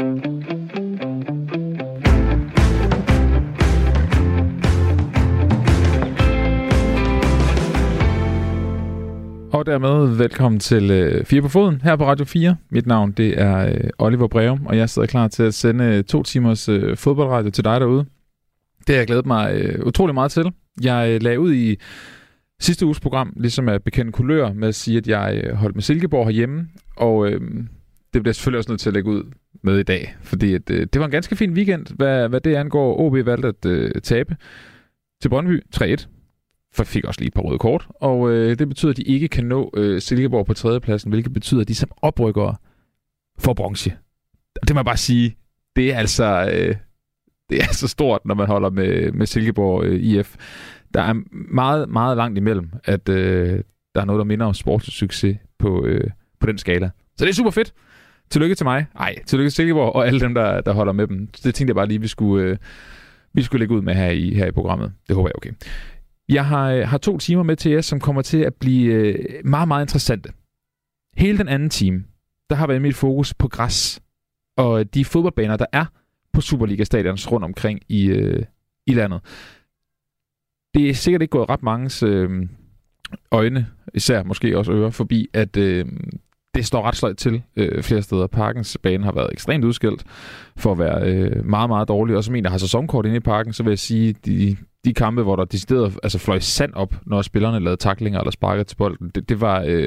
Og dermed velkommen til øh, Fire på Foden her på Radio 4. Mit navn det er øh, Oliver Breum, og jeg sidder klar til at sende øh, to timers øh, fodboldradio til dig derude. Det har jeg glædet mig øh, utrolig meget til. Jeg øh, lagde ud i sidste uges program, ligesom at bekende kulør, med at sige, at jeg øh, holdt med Silkeborg herhjemme, og øh, det bliver selvfølgelig også nødt til at lægge ud med i dag, fordi at, øh, det var en ganske fin weekend, hvad, hvad det angår. OB valgte at øh, tabe til Brøndby 3-1 for fik også lige et par røde kort, og øh, det betyder, at de ikke kan nå øh, Silkeborg på tredjepladsen, hvilket betyder, at de som oprykkere får bronze. Det må jeg bare sige, det er altså øh, det er så stort, når man holder med, med Silkeborg øh, IF. Der er meget, meget langt imellem, at øh, der er noget, der minder om sportssucces på, øh, på den skala. Så det er super fedt. Tillykke til mig. Nej, tillykke til Silkeborg og alle dem, der, der holder med dem. Det tænkte jeg bare lige, vi skulle, øh, vi skulle lægge ud med her i, her i programmet. Det håber jeg okay. Jeg har, øh, har to timer med til jer, som kommer til at blive øh, meget, meget interessante. Hele den anden time, der har været mit fokus på græs og de fodboldbaner, der er på Superliga-stadions rundt omkring i, øh, i landet. Det er sikkert ikke gået ret mange øh, øjne, især måske også ører, forbi, at øh, det står ret sløjt til øh, flere steder. Parkens bane har været ekstremt udskilt for at være øh, meget, meget dårlig. Og som en, der har sæsonkort inde i parken, så vil jeg sige, de, de kampe, hvor der decideret altså fløj sand op, når spillerne lavede taklinger eller sparkede til bolden, det, det, var, øh,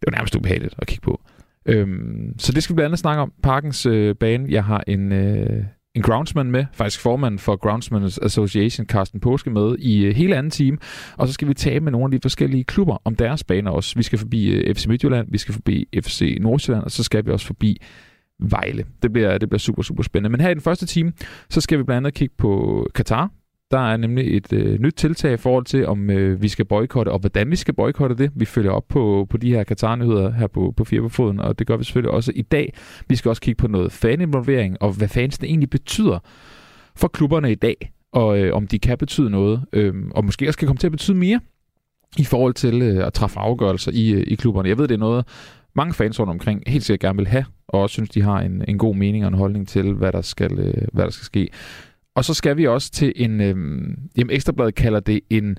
det var nærmest ubehageligt at kigge på. Øhm, så det skal vi blandt andet snakke om. Parkens øh, bane. Jeg har en, øh, en groundsman med, faktisk formanden for Groundsman's Association, Carsten Påske, med i øh, hele anden time. Og så skal vi tale med nogle af de forskellige klubber om deres baner også. Vi skal forbi øh, FC Midtjylland, vi skal forbi FC Nordsjælland, og så skal vi også forbi Vejle. Det bliver, det bliver super, super spændende. Men her i den første time, så skal vi blandt andet kigge på Katar, der er nemlig et øh, nyt tiltag i forhold til, om øh, vi skal boykotte, og hvordan vi skal boykotte det. Vi følger op på, på de her Katar-nyheder her på, på Fire på Foden, og det gør vi selvfølgelig også i dag. Vi skal også kigge på noget faninvolvering, og hvad fansene egentlig betyder for klubberne i dag, og øh, om de kan betyde noget, øh, og måske også kan komme til at betyde mere i forhold til øh, at træffe afgørelser i, øh, i klubberne. Jeg ved, det er noget, mange fans rundt omkring helt sikkert gerne vil have, og også synes, de har en, en god mening og en holdning til, hvad der skal, øh, hvad der skal ske. Og så skal vi også til en, øh, jamen Ekstrabladet kalder det en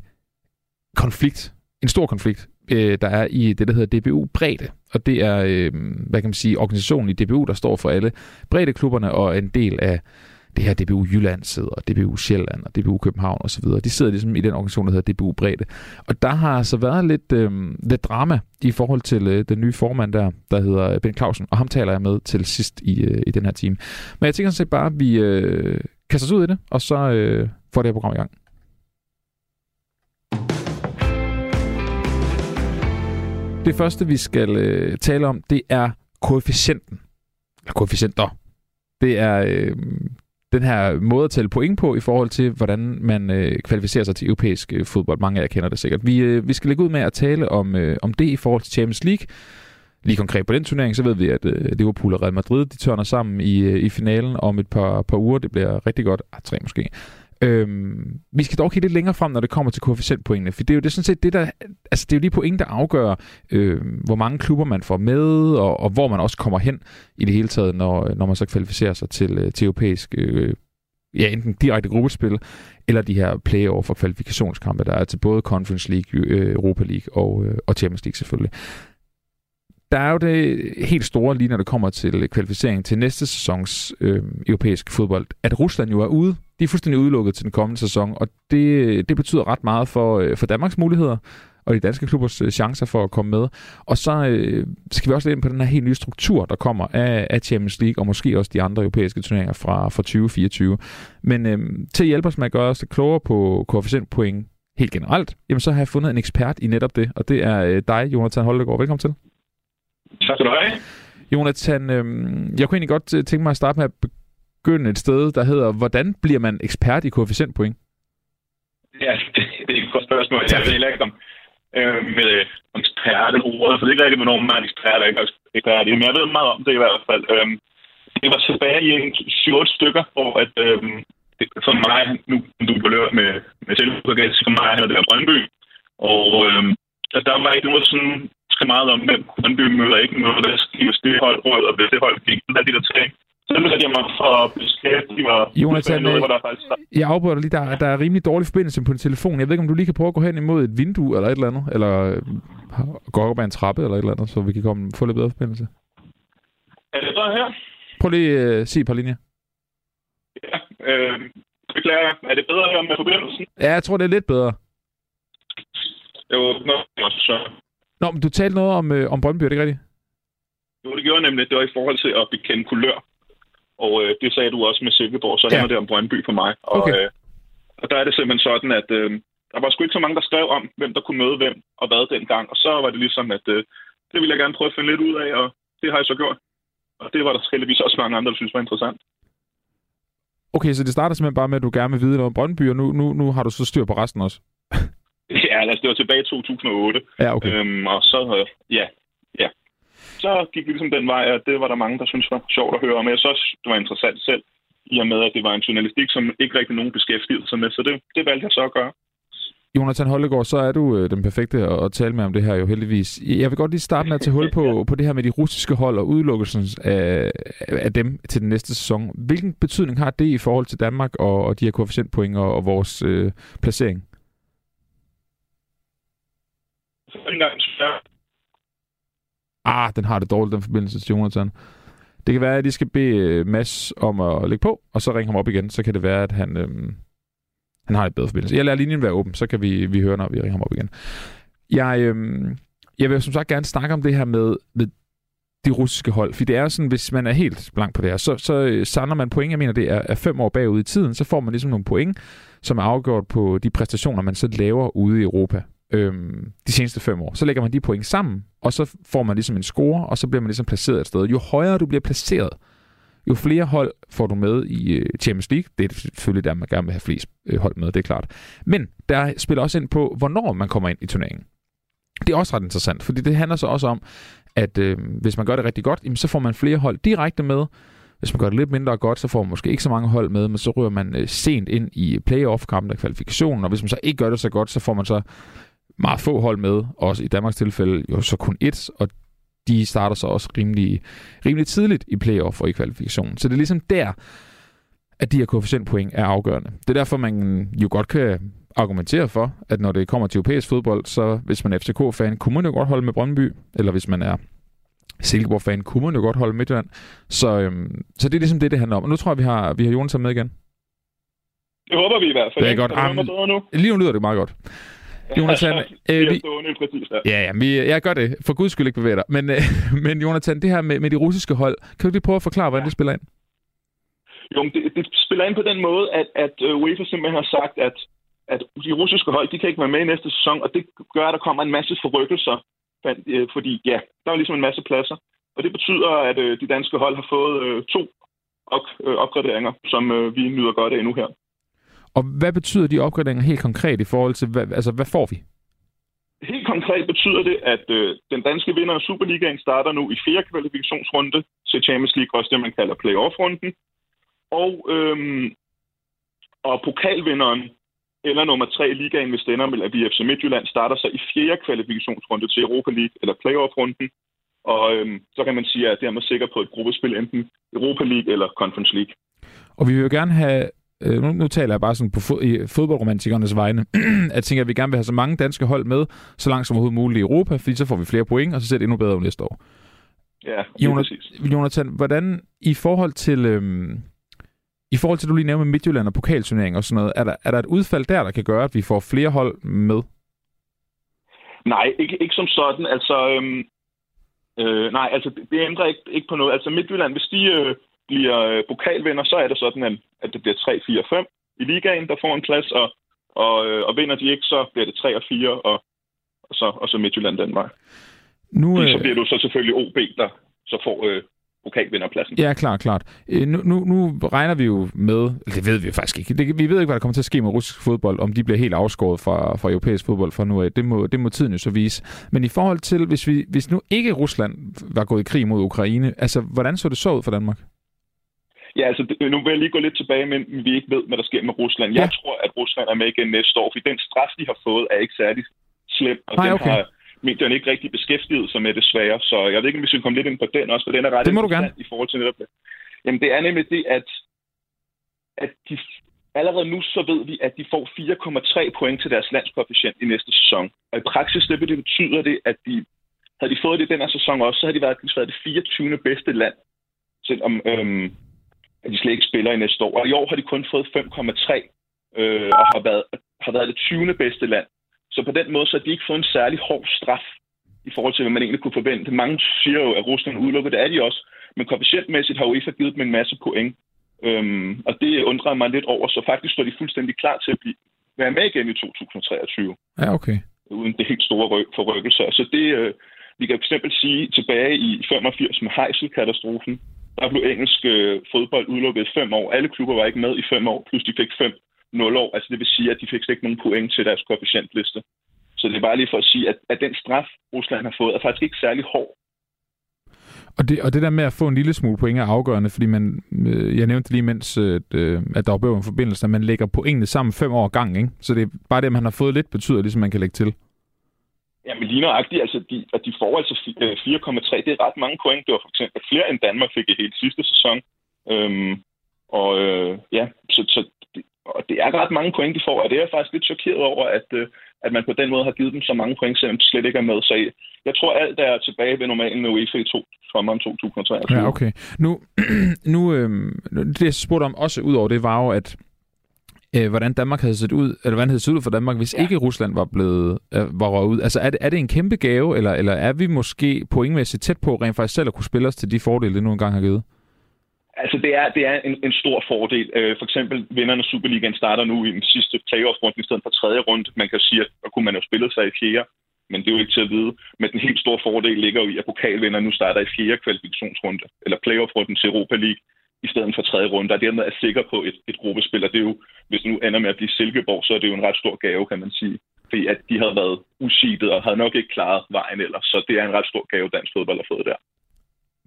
konflikt, en stor konflikt, øh, der er i det, der hedder DBU Bredde. Og det er, øh, hvad kan man sige, organisationen i DBU, der står for alle breddeklubberne og en del af det her DBU Jylland sidder, og DBU Sjælland og DBU København osv. De sidder ligesom i den organisation, der hedder DBU Bredde. Og der har altså været lidt, øh, lidt drama i forhold til øh, den nye formand der, der hedder Ben Clausen, og ham taler jeg med til sidst i, øh, i den her time. Men jeg tænker sådan set bare, at vi øh, kaster os ud i det, og så øh, får det her program i gang. Det første, vi skal øh, tale om, det er koefficienten. Eller koefficienter. Det er øh, den her måde at tælle point på i forhold til, hvordan man øh, kvalificerer sig til europæisk øh, fodbold. Mange af jer kender det sikkert. Vi, øh, vi skal lægge ud med at tale om, øh, om det i forhold til Champions League. Lige konkret på den turnering, så ved vi, at øh, Liverpool og Real Madrid, de tørner sammen i, øh, i finalen om et par, par uger. Det bliver rigtig godt. Ah, tre måske. Øhm, vi skal dog kigge lidt længere frem, når det kommer til koefficientpoengene, for det er jo det, sådan set det, der, altså det er jo lige point, der afgør, øh, hvor mange klubber man får med, og, og hvor man også kommer hen i det hele taget, når, øh, når man så kvalificerer sig til, øh, til europæisk, øh, ja, enten direkte gruppespil, eller de her playoff og kvalifikationskampe, der er til både Conference League, øh, Europa League og, øh, og Champions League selvfølgelig der er jo det helt store lige, når det kommer til kvalificering til næste sæsons øh, europæiske fodbold, at Rusland jo er ude. De er fuldstændig udelukket til den kommende sæson, og det, det betyder ret meget for, øh, for Danmarks muligheder og de danske klubbers øh, chancer for at komme med. Og så øh, skal vi også ind på den her helt nye struktur, der kommer af, af Champions League, og måske også de andre europæiske turneringer fra, fra 2024. Men øh, til at hjælpe os med at gøre os klogere på koefficientpoint helt generelt, jamen så har jeg fundet en ekspert i netop det, og det er øh, dig, Jonathan Holdegaard. Velkommen til. Tak skal du have. Jonathan, øh, jeg kunne egentlig godt øh, tænke mig at starte med at begynde et sted, der hedder, hvordan bliver man ekspert i koefficientpoint? Ja, det, det er et godt spørgsmål. Jeg ved heller ikke om, øh, med ekspert den ordet, for det er ikke rigtigt, hvornår man er ekspert eller ikke ekspert. Men jeg ved meget om det i hvert fald. Øh, det var tilbage i en 7 stykker, hvor at, øh, for mig, nu du på løbet med, med selvudgave, for mig det var Brøndby. Og øh, der var ikke noget sådan så meget om, hvem Brøndby møder ikke noget, der skal det hold råd, og hvis det hold gik, der de der. Så satte jeg mig for at beskæftige mig. Jonathan, noget, øh, hvor der faktisk... Jeg afbryder lige, der, der er rimelig dårlig forbindelse på din telefon. Jeg ved ikke, om du lige kan prøve at gå hen imod et vindue eller et eller andet, eller øh, gå op ad en trappe eller et eller andet, så vi kan komme, få lidt bedre forbindelse. Er det så her? Prøv lige at uh, sige et par linjer. Ja. Øh, beklager. Er det bedre her med forbindelsen? Ja, jeg tror, det er lidt bedre. Jo, nå, så. Nå, men du talte noget om, øh, om Brøndby, er det ikke rigtigt? Jo, det gjorde jeg nemlig. Det var i forhold til at bekende kulør. Og øh, det sagde du også med Silkeborg, så Ja. handler det om Brøndby for mig. Og, Okay. øh, og der er det simpelthen sådan, at øh, der var sgu ikke så mange, der skrev om, hvem der kunne møde hvem og hvad dengang. Og så var det ligesom, at øh, det ville jeg gerne prøve at finde lidt ud af, og det har jeg så gjort. Og det var der heldigvis også mange andre, der synes var interessant. Okay, så det starter simpelthen bare med, at du gerne vil vide noget om Brøndby, og nu, nu, nu har du så styr på resten også. Ja, altså det var tilbage i 2008. Ja, okay. Øhm, og så, øh, ja, ja. Så gik vi ligesom den vej, at det var der mange, der synes var sjovt at høre om. Jeg synes det var interessant selv, i og med, at det var en journalistik, som ikke rigtig nogen beskæftigede sig med. Så det, det valgte jeg så at gøre. Jonathan Holdegaard, så er du øh, den perfekte at, at tale med om det her jo heldigvis. Jeg vil godt lige starte med at tage hul på, på det her med de russiske hold og udelukkelsen af, af dem til den næste sæson. Hvilken betydning har det i forhold til Danmark og, og de her koefficientpoint og, og vores øh, placering? Så dengang, Ah, den har det dårligt, den forbindelse til Jonathan. Det kan være, at de skal bede øh, Mads om at lægge på, og så ringe ham op igen. Så kan det være, at han, øhm, han har et bedre forbindelse. Jeg lader linjen være åben, så kan vi, vi høre, når vi ringer ham op igen. Jeg, øhm, jeg vil som sagt gerne snakke om det her med, med de russiske hold. For det er sådan, hvis man er helt blank på det her, så, så øh, samler man point. Jeg mener, det er, er fem år bagud i tiden. Så får man ligesom nogle point, som er afgjort på de præstationer, man så laver ude i Europa øhm, de seneste fem år. Så lægger man de point sammen, og så får man ligesom en score, og så bliver man ligesom placeret et sted. Jo højere du bliver placeret, jo flere hold får du med i øh, Champions League. Det er selvfølgelig der, man gerne vil have flest øh, hold med, det er klart. Men der spiller også ind på, hvornår man kommer ind i turneringen. Det er også ret interessant, fordi det handler så også om, at øh, hvis man gør det rigtig godt, jamen, så får man flere hold direkte med. Hvis man gør det lidt mindre godt, så får man måske ikke så mange hold med, men så ryger man øh, sent ind i øh, playoff-kampen af kvalifikationen, og hvis man så ikke gør det så godt, så får man så meget få hold med, også i Danmarks tilfælde jo så kun ét, og de starter så også rimelig, rimelig tidligt i playoff og i kvalifikationen. Så det er ligesom der, at de her koefficientpoint er afgørende. Det er derfor, man jo godt kan argumentere for, at når det kommer til europæisk fodbold, så hvis man er FCK-fan, kunne man jo godt holde med Brøndby, eller hvis man er Silkeborg-fan, kunne man jo godt holde med Midtjylland. Så, øhm, så det er ligesom det, det handler om. Og nu tror jeg, vi har, vi har Jonas med igen. det håber vi i hvert fald. Det er godt. Nu? Lige nu lyder det meget godt. Jonathan, øh, vi... stående præcis der. Ja, ja, vi, jeg gør det. For guds skyld ikke bevæge dig. Men, øh, men Jonathan, det her med, med de russiske hold, kan du lige prøve at forklare, hvordan det spiller ind? Jo, det, det spiller ind på den måde, at, at øh, UEFA simpelthen har sagt, at, at de russiske hold, de kan ikke være med i næste sæson, og det gør, at der kommer en masse forrykkelser, øh, fordi ja, der er ligesom en masse pladser. Og det betyder, at øh, de danske hold har fået øh, to op, øh, opgraderinger, som øh, vi nyder godt af nu her. Og hvad betyder de opgraderinger helt konkret i forhold til, hvad, altså hvad får vi? Helt konkret betyder det, at øh, den danske vinder af Superligaen starter nu i fjerde kvalifikationsrunde til Champions League, også det man kalder playoff-runden. Og, øhm, og pokalvinderen eller nummer tre i ligaen, hvis med, at vi FC Midtjylland starter sig i fjerde kvalifikationsrunde til Europa League eller playoff-runden. Og øhm, så kan man sige, at det er man sikker på et gruppespil, enten Europa League eller Conference League. Og vi vil jo gerne have, øh, nu, nu taler jeg bare sådan på fod, i fodboldromantikernes vegne, at jeg tænker, at vi gerne vil have så mange danske hold med, så langt som overhovedet muligt i Europa, fordi så får vi flere point, og så ser det endnu bedre ud næste år. Ja, Jonas, præcis. Jonathan, hvordan i forhold til... Øhm, i forhold til, du lige nævnte med Midtjylland og pokalturnering og sådan noget, er der, er der et udfald der, der kan gøre, at vi får flere hold med? Nej, ikke, ikke som sådan. Altså, øhm, øh, nej, altså det, det ændrer ikke, ikke på noget. Altså Midtjylland, hvis de øh, bliver øh, pokalvinder, så er det sådan, at, at det bliver 3, 4, 5 i ligaen, der får en plads, og, og, øh, og vinder de ikke, så bliver det 3 og 4, og, og, så, og så Midtjylland den vej. Nu, Øh... Så bliver du så selvfølgelig OB, der så får øh, pokalvinderpladsen. Ja, klart, klart. Øh, Nu, nu, nu regner vi jo med, det ved vi faktisk ikke, det, vi ved ikke, hvad der kommer til at ske med russisk fodbold, om de bliver helt afskåret fra, fra europæisk fodbold fra nu af. Det må, det må tiden jo så vise. Men i forhold til, hvis, vi, hvis nu ikke Rusland var gået i krig mod Ukraine, altså, hvordan så det så ud for Danmark? Ja, altså det, nu vil jeg lige gå lidt tilbage, men vi ikke ved, hvad der sker med Rusland. Jeg Ja. tror, at Rusland er med igen næste år, fordi den straf, de har fået, er ikke særlig slem, og Nej, den okay. har medierne ikke rigtig beskæftiget sig med desværre. Så jeg ved ikke, om vi skal komme lidt ind på den også, for den er ret Det må du interessant i forhold til netop det. Jamen, det er nemlig det, at, at de, allerede nu så ved vi, at de får 4,3 point til deres landskoefficient i næste sæson. Og i praksis det, det betyder det, at de, havde de fået det den her sæson også, så havde de været, været det 24. bedste land, selvom øhm, at de slet ikke spiller i næste år. Og i år har de kun fået 5,3 øh, og har været, har været det 20. bedste land. Så på den måde så har de ikke fået en særlig hård straf i forhold til, hvad man egentlig kunne forvente. Mange siger jo, at Rusland udelukker, det er de også. Men koefficientmæssigt har UEFA givet dem en masse point. Øhm, og det undrer mig lidt over, så faktisk står de fuldstændig klar til at blive, være med igen i 2023. Ja, okay. Uden det helt store ryg, forrykkelser. Så det, øh, vi kan fx sige, tilbage i 85 med Heisel-katastrofen, der blev engelsk øh, fodbold udelukket i fem år. Alle klubber var ikke med i fem år, plus de fik fem 0 år. Altså det vil sige, at de fik slet ikke nogen point til deres koefficientliste. Så det er bare lige for at sige, at, at den straf, Rusland har fået, er faktisk ikke særlig hård. Og det, og det der med at få en lille smule point er afgørende, fordi man, øh, jeg nævnte lige mens, øh, øh at der var en forbindelse, at man lægger pointene sammen fem år gang, ikke? Så det er bare det, at man har fået lidt, betyder ligesom, man kan lægge til. Ja, men lige nøjagtigt, altså de, at de får altså 4,3, øh, det er ret mange point. Det var for eksempel flere end Danmark fik i hele sidste sæson. Øhm, og øh, ja, så, så og det er ret mange point, de får, og det er jeg faktisk lidt chokeret over, at, øh, at man på den måde har givet dem så mange point, selvom de slet ikke er med. Så jeg tror, alt er tilbage ved normalen med UEFA i to, sommeren 2023. Ja, okay. Nu, nu øh, det jeg spurgte om også ud over det, var jo, at øh, hvordan Danmark havde set ud, eller hvordan havde set ud for Danmark, hvis ja. ikke Rusland var blevet øh, var røget ud. Altså er det, er det en kæmpe gave, eller, eller er vi måske pointmæssigt tæt på rent faktisk selv at kunne spille os til de fordele, det nu engang har givet? Altså, det er, det er en, en stor fordel. Øh, for eksempel, vinderne af Superligaen starter nu i den sidste playoff-runde i stedet for tredje runde. Man kan sige, at der kunne man jo spille sig i fjerde, men det er jo ikke til at vide. Men den helt store fordel ligger jo i, at pokalvinderne nu starter i fjerde kvalifikationsrunde, eller playoff-runden til Europa League, i stedet for tredje runde, og dermed er sikker på et, et gruppespil. Og det er jo, hvis det nu ender med at blive Silkeborg, så er det jo en ret stor gave, kan man sige. Fordi at de havde været usidet og havde nok ikke klaret vejen ellers. Så det er en ret stor gave, dansk fodbold har fået der.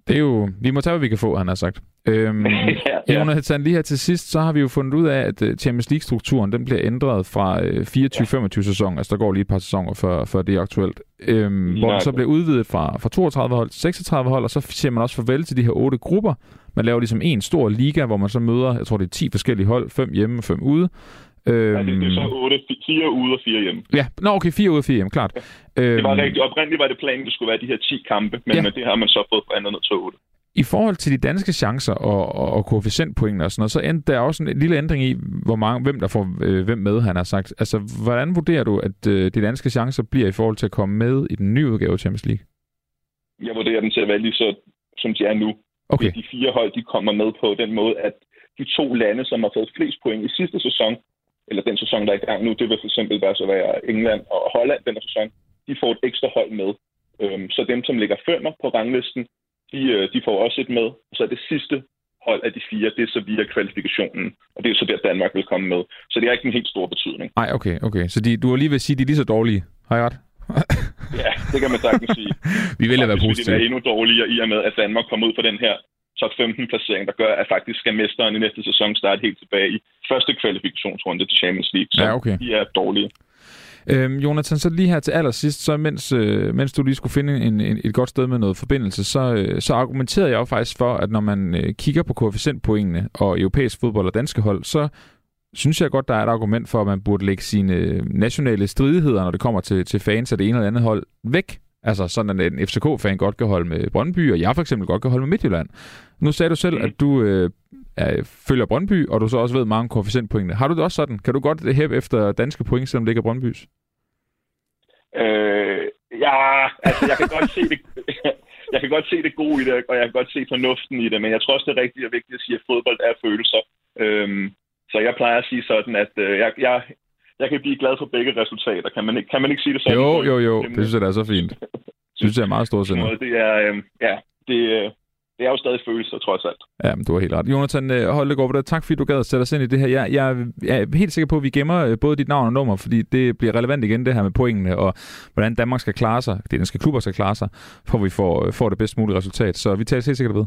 Det er jo, vi må tage, hvad vi kan få, han har sagt. Øhm, ja, ja. Lige her til sidst, så har vi jo fundet ud af, at øh, Champions League-strukturen, den bliver ændret fra 24-25 ja. sæson, altså der går lige et par sæsoner, før, før det er aktuelt, øhm, hvor den så bliver udvidet fra, fra 32 hold til 36 hold, og så siger man også farvel til de her otte grupper. Man laver ligesom en stor liga, hvor man så møder, jeg tror det er 10 forskellige hold, fem hjemme og fem ude. Øhm, ja, det, det er så 8, 4 ude og 4 hjemme. Ja, nå okay, 4 ude og 4 hjemme, klart. Ja. Øhm, det var rigtigt. Oprindeligt var det planen, det skulle være de her 10 kampe, men ja. det har man så fået forandret ned til 8. I forhold til de danske chancer og, og, og koefficientpoint og sådan noget, så endte der også en lille ændring i, hvor mange, hvem der får øh, hvem med, han har sagt. Altså, hvordan vurderer du, at øh, de danske chancer bliver i forhold til at komme med i den nye udgave af Champions League? Jeg vurderer den til at være lige så, som de er nu. Okay. De fire hold, de kommer med på den måde, at de to lande, som har fået flest point i sidste sæson, eller den sæson, der er i gang nu, det vil for eksempel være så være England og Holland den sæson, de får et ekstra hold med. Øhm, så dem, som ligger femmer på ranglisten, de, øh, de får også et med. Og så er det sidste hold af de fire, det er så via kvalifikationen. Og det er så der, Danmark vil komme med. Så det er ikke en helt stor betydning. Nej, okay, okay. Så de, du har lige ved at sige, at de er lige så dårlige. Har jeg ret? ja, det kan man sagtens sige. vi vil være positive. Det er endnu dårligere i og med, at Danmark kommer ud på den her top 15 placering, der gør, at faktisk skal mesteren i næste sæson starte helt tilbage i første kvalifikationsrunde til Champions League. Så ja, okay. de er dårlige. Øhm, Jonathan, så lige her til allersidst, så mens, øh, mens du lige skulle finde en, en, et godt sted med noget forbindelse, så, øh, så argumenterede jeg jo faktisk for, at når man øh, kigger på koefficientpoengene og europæisk fodbold og danske hold, så synes jeg godt, der er et argument for, at man burde lægge sine nationale stridigheder, når det kommer til, til fans af det ene eller andet hold, væk. Altså sådan, at en FCK-fan godt kan holde med Brøndby, og jeg for eksempel godt kan holde med Midtjylland. Nu sagde du selv, mm. at du øh, er, følger Brøndby, og du så også ved mange koefficientpoengene. Har du det også sådan? Kan du godt hæppe efter danske point, selvom det ikke er Brøndbys? Øh, ja, altså jeg kan godt se det. jeg kan godt se det gode i det, og jeg kan godt se fornuften i det, men jeg tror også, det er rigtigt og vigtigt at sige, at fodbold er følelser. Øhm, så jeg plejer at sige sådan, at øh, jeg, jeg, jeg kan blive glad for begge resultater. Kan man ikke, kan man ikke sige det sådan? Jo, jo, jo. Det synes jeg, det er så fint. Synes jeg er meget stort sindet. Det er, øh, ja, det, øh, det er jo stadig følelser, trods alt. Ja, men du har helt ret. Jonathan øh, Holdegård, det. tak fordi du gad at sætte os ind i det her. Jeg, jeg, jeg er helt sikker på, at vi gemmer øh, både dit navn og nummer, fordi det bliver relevant igen, det her med pointene, og hvordan Danmark skal klare sig, det danske klubber skal klare sig, for vi får, får det bedst mulige resultat. Så vi tager helt sikkert ved.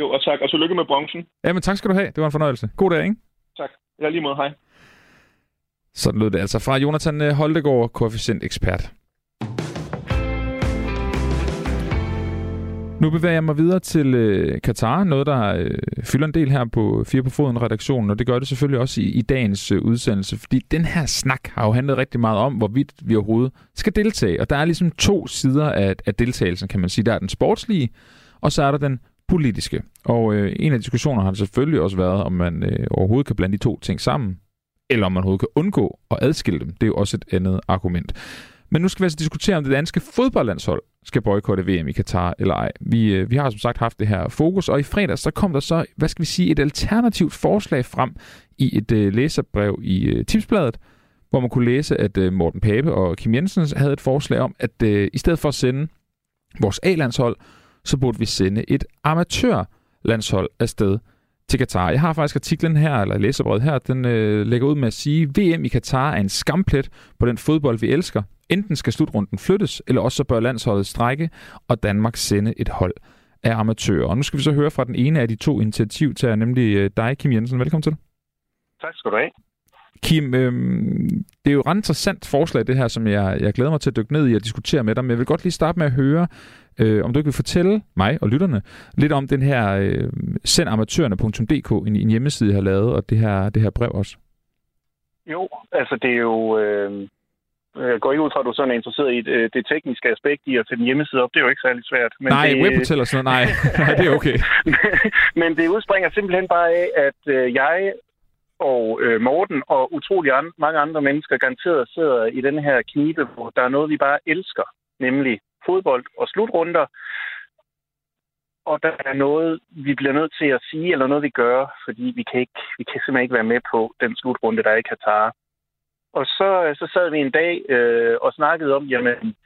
Jo, og tak, og så lykke med bronzen. Ja, men tak skal du have. Det var en fornøjelse. God dag, ikke? Tak. Jeg lige måde. Hej. Sådan lød det altså fra Jonathan øh, Holdegård, koefficient ekspert. Nu bevæger jeg mig videre til øh, Katar, noget der øh, fylder en del her på Fire på Foden redaktionen, og det gør det selvfølgelig også i, i dagens øh, udsendelse, fordi den her snak har jo handlet rigtig meget om, hvorvidt vi overhovedet skal deltage. Og der er ligesom to sider af, af deltagelsen, kan man sige. Der er den sportslige, og så er der den politiske. Og øh, en af diskussionerne har det selvfølgelig også været, om man øh, overhovedet kan blande de to ting sammen, eller om man overhovedet kan undgå at adskille dem. Det er jo også et andet argument. Men nu skal vi altså diskutere, om det danske fodboldlandshold skal boykotte VM i Katar eller ej. Vi, øh, vi har som sagt haft det her fokus, og i fredags så kom der så, hvad skal vi sige, et alternativt forslag frem i et uh, læserbrev i uh, Tipsbladet, hvor man kunne læse, at uh, Morten Pape og Kim Jensen havde et forslag om, at uh, i stedet for at sende vores A-landshold, så burde vi sende et amatørlandshold afsted til Katar. Jeg har faktisk artiklen her, eller læserbrevet her, den øh, lægger ud med at sige, VM i Katar er en skamplet på den fodbold, vi elsker. Enten skal slutrunden flyttes, eller også så bør landsholdet strække, og Danmark sende et hold af amatører. Og nu skal vi så høre fra den ene af de to initiativtager, nemlig øh, dig, Kim Jensen. Velkommen til. Tak skal du have. Kim, øh, det er jo et ret interessant forslag, det her, som jeg, jeg glæder mig til at dykke ned i og diskutere med dig, men jeg vil godt lige starte med at høre, øh, om du ikke vil fortælle mig og lytterne lidt om den her øh, sendamatørerne.dk, en, en hjemmeside, jeg har lavet, og det her, det her brev også. Jo, altså det er jo... Øh, jeg går ikke ud fra, at du sådan er interesseret i det, øh, det tekniske aspekt i at sætte en hjemmeside op. Det er jo ikke særlig svært. Men nej, det, webhotel og sådan noget. Nej, nej, det er okay. men det udspringer simpelthen bare af, at øh, jeg og øh, Morten og utrolig an- mange andre mennesker garanteret sidder i den her knibe, hvor der er noget, vi bare elsker, nemlig fodbold og slutrunder. Og der er noget, vi bliver nødt til at sige, eller noget, vi gør, fordi vi kan, ikke, vi kan simpelthen ikke være med på den slutrunde, der er i Katar. Og så, øh, så sad vi en dag øh, og snakkede om, jamen,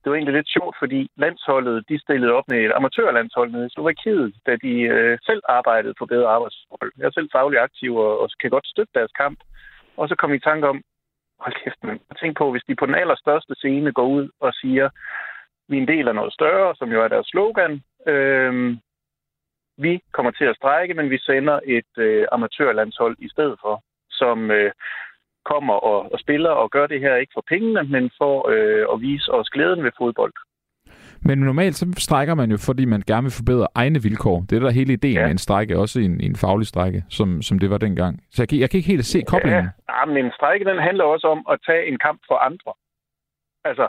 det var egentlig lidt sjovt, fordi landsholdet, de stillede op med et amatørlandshold nede i Slovakiet, da de øh, selv arbejdede for bedre arbejdsforhold. Jeg er selv faglig aktiv og, og kan godt støtte deres kamp. Og så kom vi i tanke om, hold kæft, man. Tænk på, hvis de på den allerstørste scene går ud og siger, vi er en del af noget større, som jo er deres slogan. Øh, vi kommer til at strække, men vi sender et øh, amatørlandshold i stedet for, som øh, kommer og, og spiller og gør det her ikke for pengene, men for øh, at vise os glæden ved fodbold. Men normalt så strækker man jo, fordi man gerne vil forbedre egne vilkår. Det er der hele ideen ja. med en strække, også en, en faglig strække, som, som det var dengang. Så jeg kan, jeg kan ikke helt se koblingen. Ja, men en strække den handler også om at tage en kamp for andre. Altså,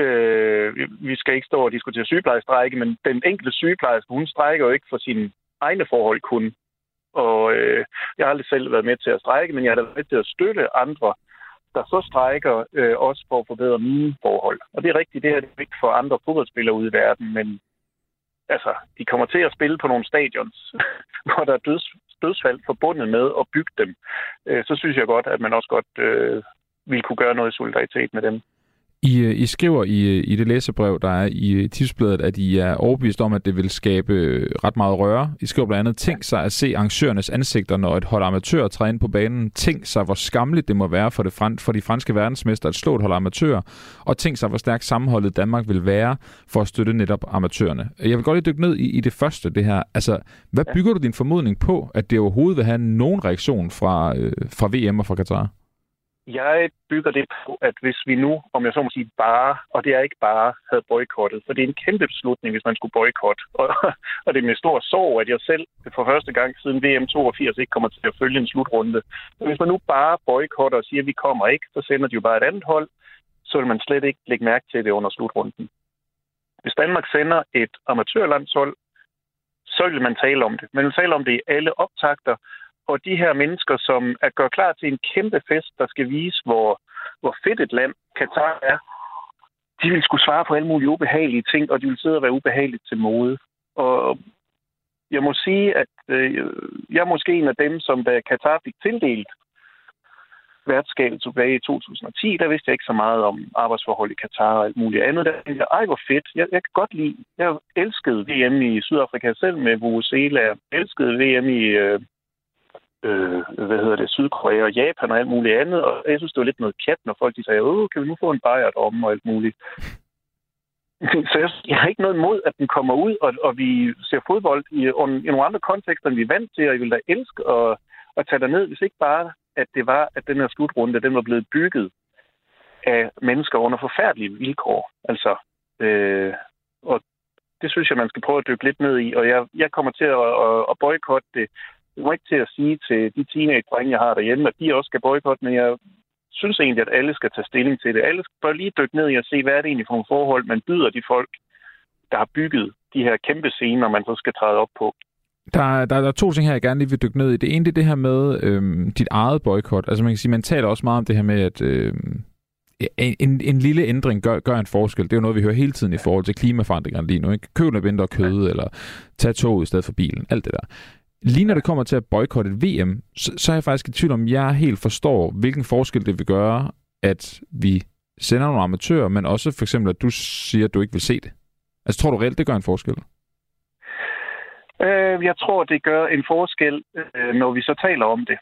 øh, vi skal ikke stå og diskutere sygeplejestrække, men den enkelte sygeplejerske, hun strækker jo ikke for sine egne forhold kun. Og øh, jeg har aldrig selv været med til at strække, men jeg har været med til at støtte andre, der så strækker, øh, også for at forbedre mine forhold. Og det er rigtigt, det er ikke for andre fodboldspillere ude i verden, men altså, de kommer til at spille på nogle stadions, hvor der er døds, dødsfald forbundet med at bygge dem. Øh, så synes jeg godt, at man også godt øh, ville kunne gøre noget i solidaritet med dem. I, øh, I skriver i, øh, i det læsebrev, der er i øh, tipsbladet, at I er overbevist om, at det vil skabe ret meget røre. I skriver blandt andet, tænk sig at se arrangørernes ansigter, når et hold amatører træder ind på banen. Tænk sig, hvor skamligt det må være for, det fran- for de franske verdensmester at slå et hold amatører. Og tænk sig, hvor stærkt sammenholdet Danmark vil være for at støtte netop amatørerne. Jeg vil godt lige dykke ned i, i det første, det her. Altså, hvad bygger du din formodning på, at det overhovedet vil have nogen reaktion fra, øh, fra VM og fra Katar? Jeg bygger det på, at hvis vi nu, om jeg så må sige bare, og det er ikke bare, havde boykottet, for det er en kæmpe beslutning, hvis man skulle boykotte. Og, og det er med stor sorg, at jeg selv for første gang siden VM 82 ikke kommer til at følge en slutrunde. Men hvis man nu bare boykotter og siger, at vi kommer ikke, så sender de jo bare et andet hold, så vil man slet ikke lægge mærke til det under slutrunden. Hvis Danmark sender et amatørlandshold, så vil man tale om det. Man vil tale om det i alle optakter, og de her mennesker, som er gør klar til en kæmpe fest, der skal vise, hvor, hvor fedt et land Katar er, de vil skulle svare på alle mulige ubehagelige ting, og de vil sidde og være ubehageligt til mode. Og jeg må sige, at øh, jeg er måske en af dem, som da Katar fik tildelt værtskabet tilbage i 2010, der vidste jeg ikke så meget om arbejdsforhold i Katar og alt muligt andet. Der tænkte jeg, ej hvor fedt, jeg, jeg kan godt lide, jeg elskede VM i Sydafrika selv med Vuvuzela, jeg elskede VM i øh, øh, hvad hedder det, Sydkorea og Japan og alt muligt andet. Og jeg synes, det var lidt noget kat, når folk de sagde, åh, kan vi nu få en bajer om og alt muligt. Så jeg, jeg har ikke noget imod, at den kommer ud, og, og vi ser fodbold i, i nogle andre kontekster, end vi er vant til, og jeg vil da elske at, at tage ned, hvis ikke bare, at det var, at den her slutrunde, den var blevet bygget af mennesker under forfærdelige vilkår. Altså, øh, og det synes jeg, man skal prøve at dykke lidt ned i, og jeg, jeg kommer til at, at, at boykotte det. Må ikke til at sige til de teenage-drenge, jeg har derhjemme, at de også skal boykotte, men jeg synes egentlig, at alle skal tage stilling til det. Alle skal bare lige dykke ned i at se, hvad er det egentlig for nogle forhold, man byder de folk, der har bygget de her kæmpe scener, man så skal træde op på. Der, der, der er to ting her, jeg gerne lige vil dykke ned i. Det ene det er det her med øhm, dit eget boykot. Altså man kan sige, man taler også meget om det her med, at øhm, en, en lille ændring gør, gør en forskel. Det er jo noget, vi hører hele tiden i forhold til klimaforandringerne lige nu. Ikke? Køb noget mindre kød, eller tag toget i stedet for bilen. Alt det der. Lige når det kommer til at boykotte et VM, så, så er jeg faktisk i tvivl om, jeg helt forstår, hvilken forskel det vil gøre, at vi sender nogle amatører, men også for eksempel, at du siger, at du ikke vil se det. Altså, tror du reelt, det gør en forskel? Øh, jeg tror, det gør en forskel, øh, når vi så taler om det.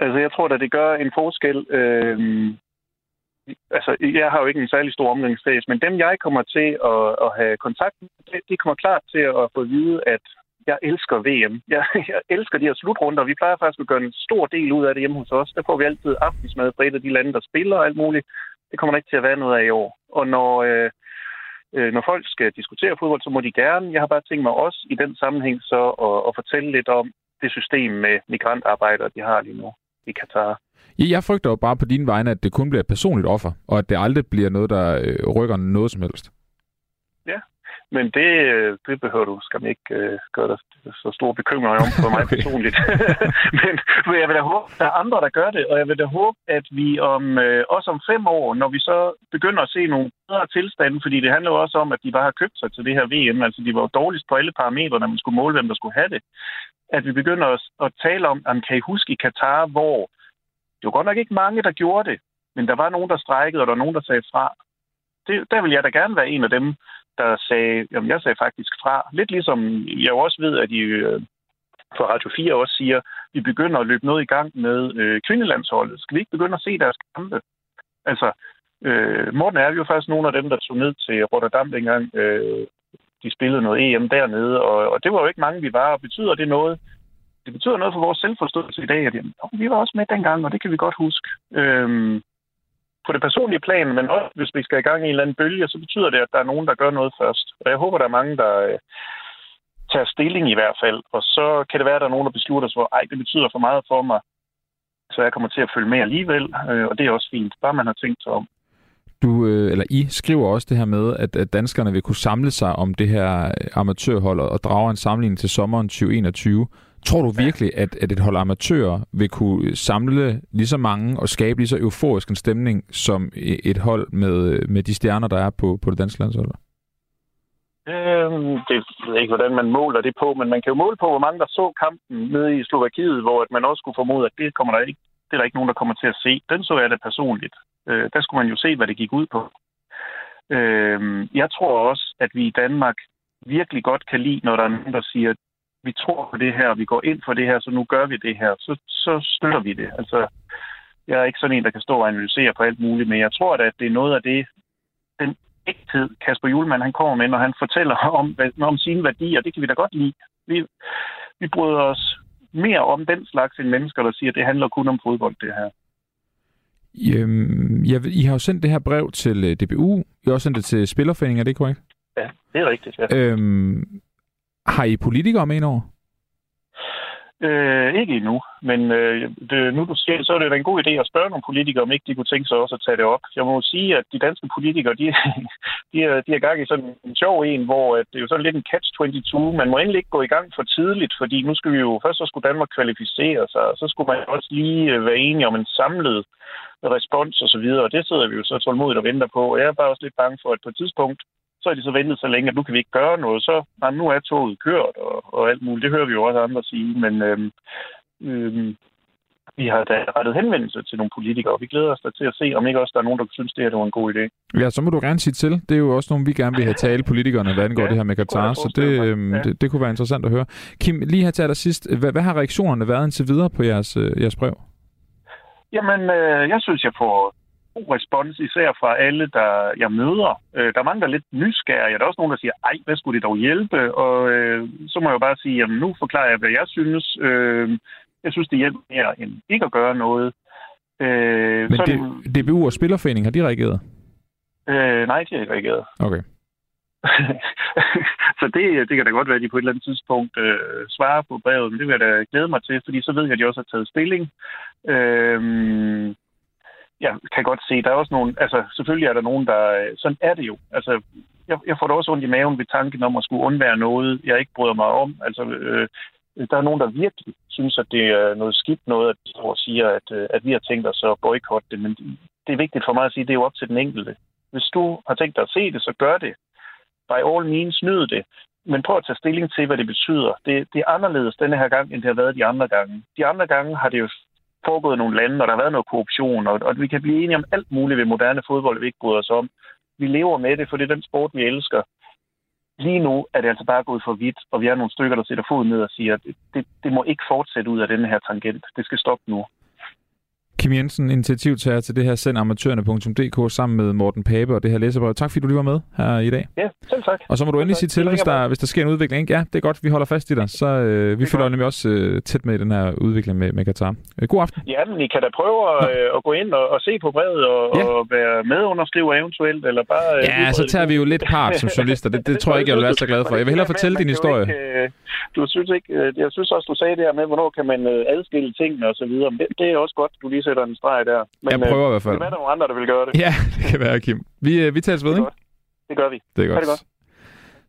Altså, jeg tror, at det gør en forskel. Øh, altså, jeg har jo ikke en særlig stor omgangskreds, men dem, jeg kommer til at, at have kontakt med, de kommer klart til at få at vide, at jeg elsker VM. Jeg, jeg elsker de her slutrunder. Vi plejer faktisk at gøre en stor del ud af det hjemme hos os. Der får vi altid aftensmad fra et af de lande, der spiller og alt muligt. Det kommer der ikke til at være noget af i år. Og når, øh, øh, når folk skal diskutere fodbold, så må de gerne. Jeg har bare tænkt mig også i den sammenhæng så at, at fortælle lidt om det system med migrantarbejdere, de har lige nu i Katar. Jeg frygter jo bare på dine vegne, at det kun bliver et personligt offer, og at det aldrig bliver noget, der øh, rykker noget som helst. Men det, det behøver du skam ikke uh, gøre dig så stor bekymring om for mig personligt. men, men jeg vil da håbe, at der er andre, der gør det, og jeg vil da håbe, at vi om, uh, også om fem år, når vi så begynder at se nogle bedre tilstande, fordi det handler jo også om, at de bare har købt sig til det her VM, altså de var jo dårligst på alle parametre, når man skulle måle, hvem der skulle have det, at vi begynder at, at tale om, om kan I huske i Katar, hvor det var godt nok ikke mange, der gjorde det, men der var nogen, der strækkede, og der var nogen, der sagde fra. Det, der vil jeg da gerne være en af dem, der sagde, jamen jeg sagde faktisk fra. Lidt ligesom jeg også ved, at de øh, Radio 4 også siger, vi begynder at løbe noget i gang med øh, kvindelandsholdet. Skal vi ikke begynde at se deres kampe? Altså, øh, Morten er jo faktisk nogle af dem, der tog ned til Rotterdam dengang. Øh, de spillede noget EM dernede, og, og det var jo ikke mange, vi var. Og betyder det noget? Det betyder noget for vores selvforståelse i dag, at jamen, vi var også med dengang, og det kan vi godt huske. Øh, på det personlige plan, men også hvis vi skal i gang i en eller anden bølge, så betyder det, at der er nogen, der gør noget først. Og jeg håber, der er mange, der øh, tager stilling i hvert fald. Og så kan det være, at der er nogen, der beslutter sig for, ej, det betyder for meget for mig, så jeg kommer til at følge med alligevel. Øh, og det er også fint, bare man har tænkt sig om. Du, øh, eller I skriver også det her med, at, at danskerne vil kunne samle sig om det her øh, amatørhold og drage en sammenligning til sommeren 2021. Tror du virkelig, at, at et hold amatører vil kunne samle lige så mange og skabe lige så euforisk en stemning som et hold med, med de stjerner, der er på, på det danske landshold? Øhm, det ved ikke, hvordan man måler det på, men man kan jo måle på, hvor mange der så kampen nede i Slovakiet, hvor man også skulle formode, at det kommer der ikke, det er der ikke nogen, der kommer til at se. Den så jeg det personligt. Øh, der skulle man jo se, hvad det gik ud på. Øh, jeg tror også, at vi i Danmark virkelig godt kan lide, når der er nogen, der siger, vi tror på det her, vi går ind for det her, så nu gør vi det her, så, så støtter vi det. Altså, jeg er ikke sådan en, der kan stå og analysere på alt muligt, men jeg tror at det er noget af det, den ægthed, Kasper Julemand, han kommer med, når han fortæller om, om sine værdier, det kan vi da godt lide. Vi, vi bryder os mere om den slags end mennesker, der siger, at det handler kun om fodbold, det her. Øhm, jeg, I har jo sendt det her brev til øh, DBU. I har også sendt det til Spillerforeningen, er det korrekt? Ja, det er rigtigt, ja. Øhm, har I politikere med over? Øh, ikke endnu, men øh, det, nu du siger det, så er det en god idé at spørge nogle politikere, om ikke de kunne tænke sig også at tage det op. Jeg må sige, at de danske politikere, de, de, er, de er gang i sådan en sjov en, hvor at det er jo sådan lidt en catch-22. Man må endelig ikke gå i gang for tidligt, fordi nu skal vi jo, først så skulle Danmark kvalificere sig, og så skulle man også lige øh, være enige om en samlet respons og så videre, og det sidder vi jo så tålmodigt og venter på. Og jeg er bare også lidt bange for, at på et tidspunkt, så er de så ventet så længe, at nu kan vi ikke gøre noget. Så nej, nu er toget kørt og, og alt muligt. Det hører vi jo også andre sige. Men øhm, øhm, vi har da rettet henvendelse til nogle politikere, og vi glæder os da til at se, om ikke også der er nogen, der synes, det her det var en god idé. Ja, så må du gerne sige til. Det er jo også nogen, vi gerne vil have tale politikerne, hvad angår ja, det her med Katar, så det, øhm, ja. det, det kunne være interessant at høre. Kim, lige her til allersidst, hvad, hvad har reaktionerne været indtil videre på jeres, øh, jeres brev? Jamen, øh, jeg synes, jeg får god respons, især fra alle, der jeg møder. Øh, der er mange, der er lidt nysgerrige. Der er også nogen, der siger, ej, hvad skulle det dog hjælpe? Og øh, så må jeg jo bare sige, jamen nu forklarer jeg, hvad jeg synes. Øh, jeg synes, det hjælper mere end ikke at gøre noget. Øh, Men det, DBU og Spillerforening, har de reageret? Øh, nej, de har ikke reageret. Okay. så det, det kan da godt være, at de på et eller andet tidspunkt øh, svarer på brevet, men det vil jeg da glæde mig til, fordi så ved jeg, at de også har taget stilling. Øh, jeg kan godt se, der er også nogen, altså selvfølgelig er der nogen, der, øh, sådan er det jo. Altså, jeg, jeg får da også ondt i maven ved tanken om at skulle undvære noget, jeg ikke bryder mig om. Altså, øh, der er nogen, der virkelig synes, at det er noget skidt noget, at de står og siger, at, øh, at vi har tænkt os at boykotte det, men det er vigtigt for mig at sige, at det er jo op til den enkelte. Hvis du har tænkt dig at se det, så gør det. By all means, nyd det. Men prøv at tage stilling til, hvad det betyder. Det, det er anderledes denne her gang, end det har været de andre gange. De andre gange har det jo foregået nogle lande, og der har været noget korruption, og, og vi kan blive enige om alt muligt ved moderne fodbold, vi ikke bryder os om. Vi lever med det, for det er den sport, vi elsker. Lige nu er det altså bare gået for vidt, og vi er nogle stykker, der sætter foden ned og siger, at det, det må ikke fortsætte ud af den her tangent. Det skal stoppe nu. Kim Jensen, initiativtager til det her sendamatørerne.dk sammen med Morten Pape og det her læserbrev. Tak fordi du lige var med her i dag. Ja, selv tak. Og så må du endelig sige til, hvis der, hvis der sker en udvikling. Ja, det er godt, vi holder fast i dig. Så øh, vi følger nemlig også øh, tæt med i den her udvikling med, med Katar. Øh, god aften. Ja, men I kan da prøve at, øh, at gå ind og, og se på brevet og, ja. og være medunderskriver eventuelt, eller bare... Øh, ja, så tager vi jo lidt part som journalister. Det, det tror jeg ikke, jeg vil være så glad for. Jeg vil hellere fortælle din historie. Ikke, øh, du synes ikke, øh, jeg synes også, du sagde det her med, hvornår kan man øh, adskille tingene og så videre. Det, det er også godt, du lige sætter en streg der. Men, jeg prøver i hvert fald. Det er der nogle andre, der vil gøre det. Ja, det kan være, Kim. Vi, vi tager ved, ikke? Det gør vi. Det er godt. det godt.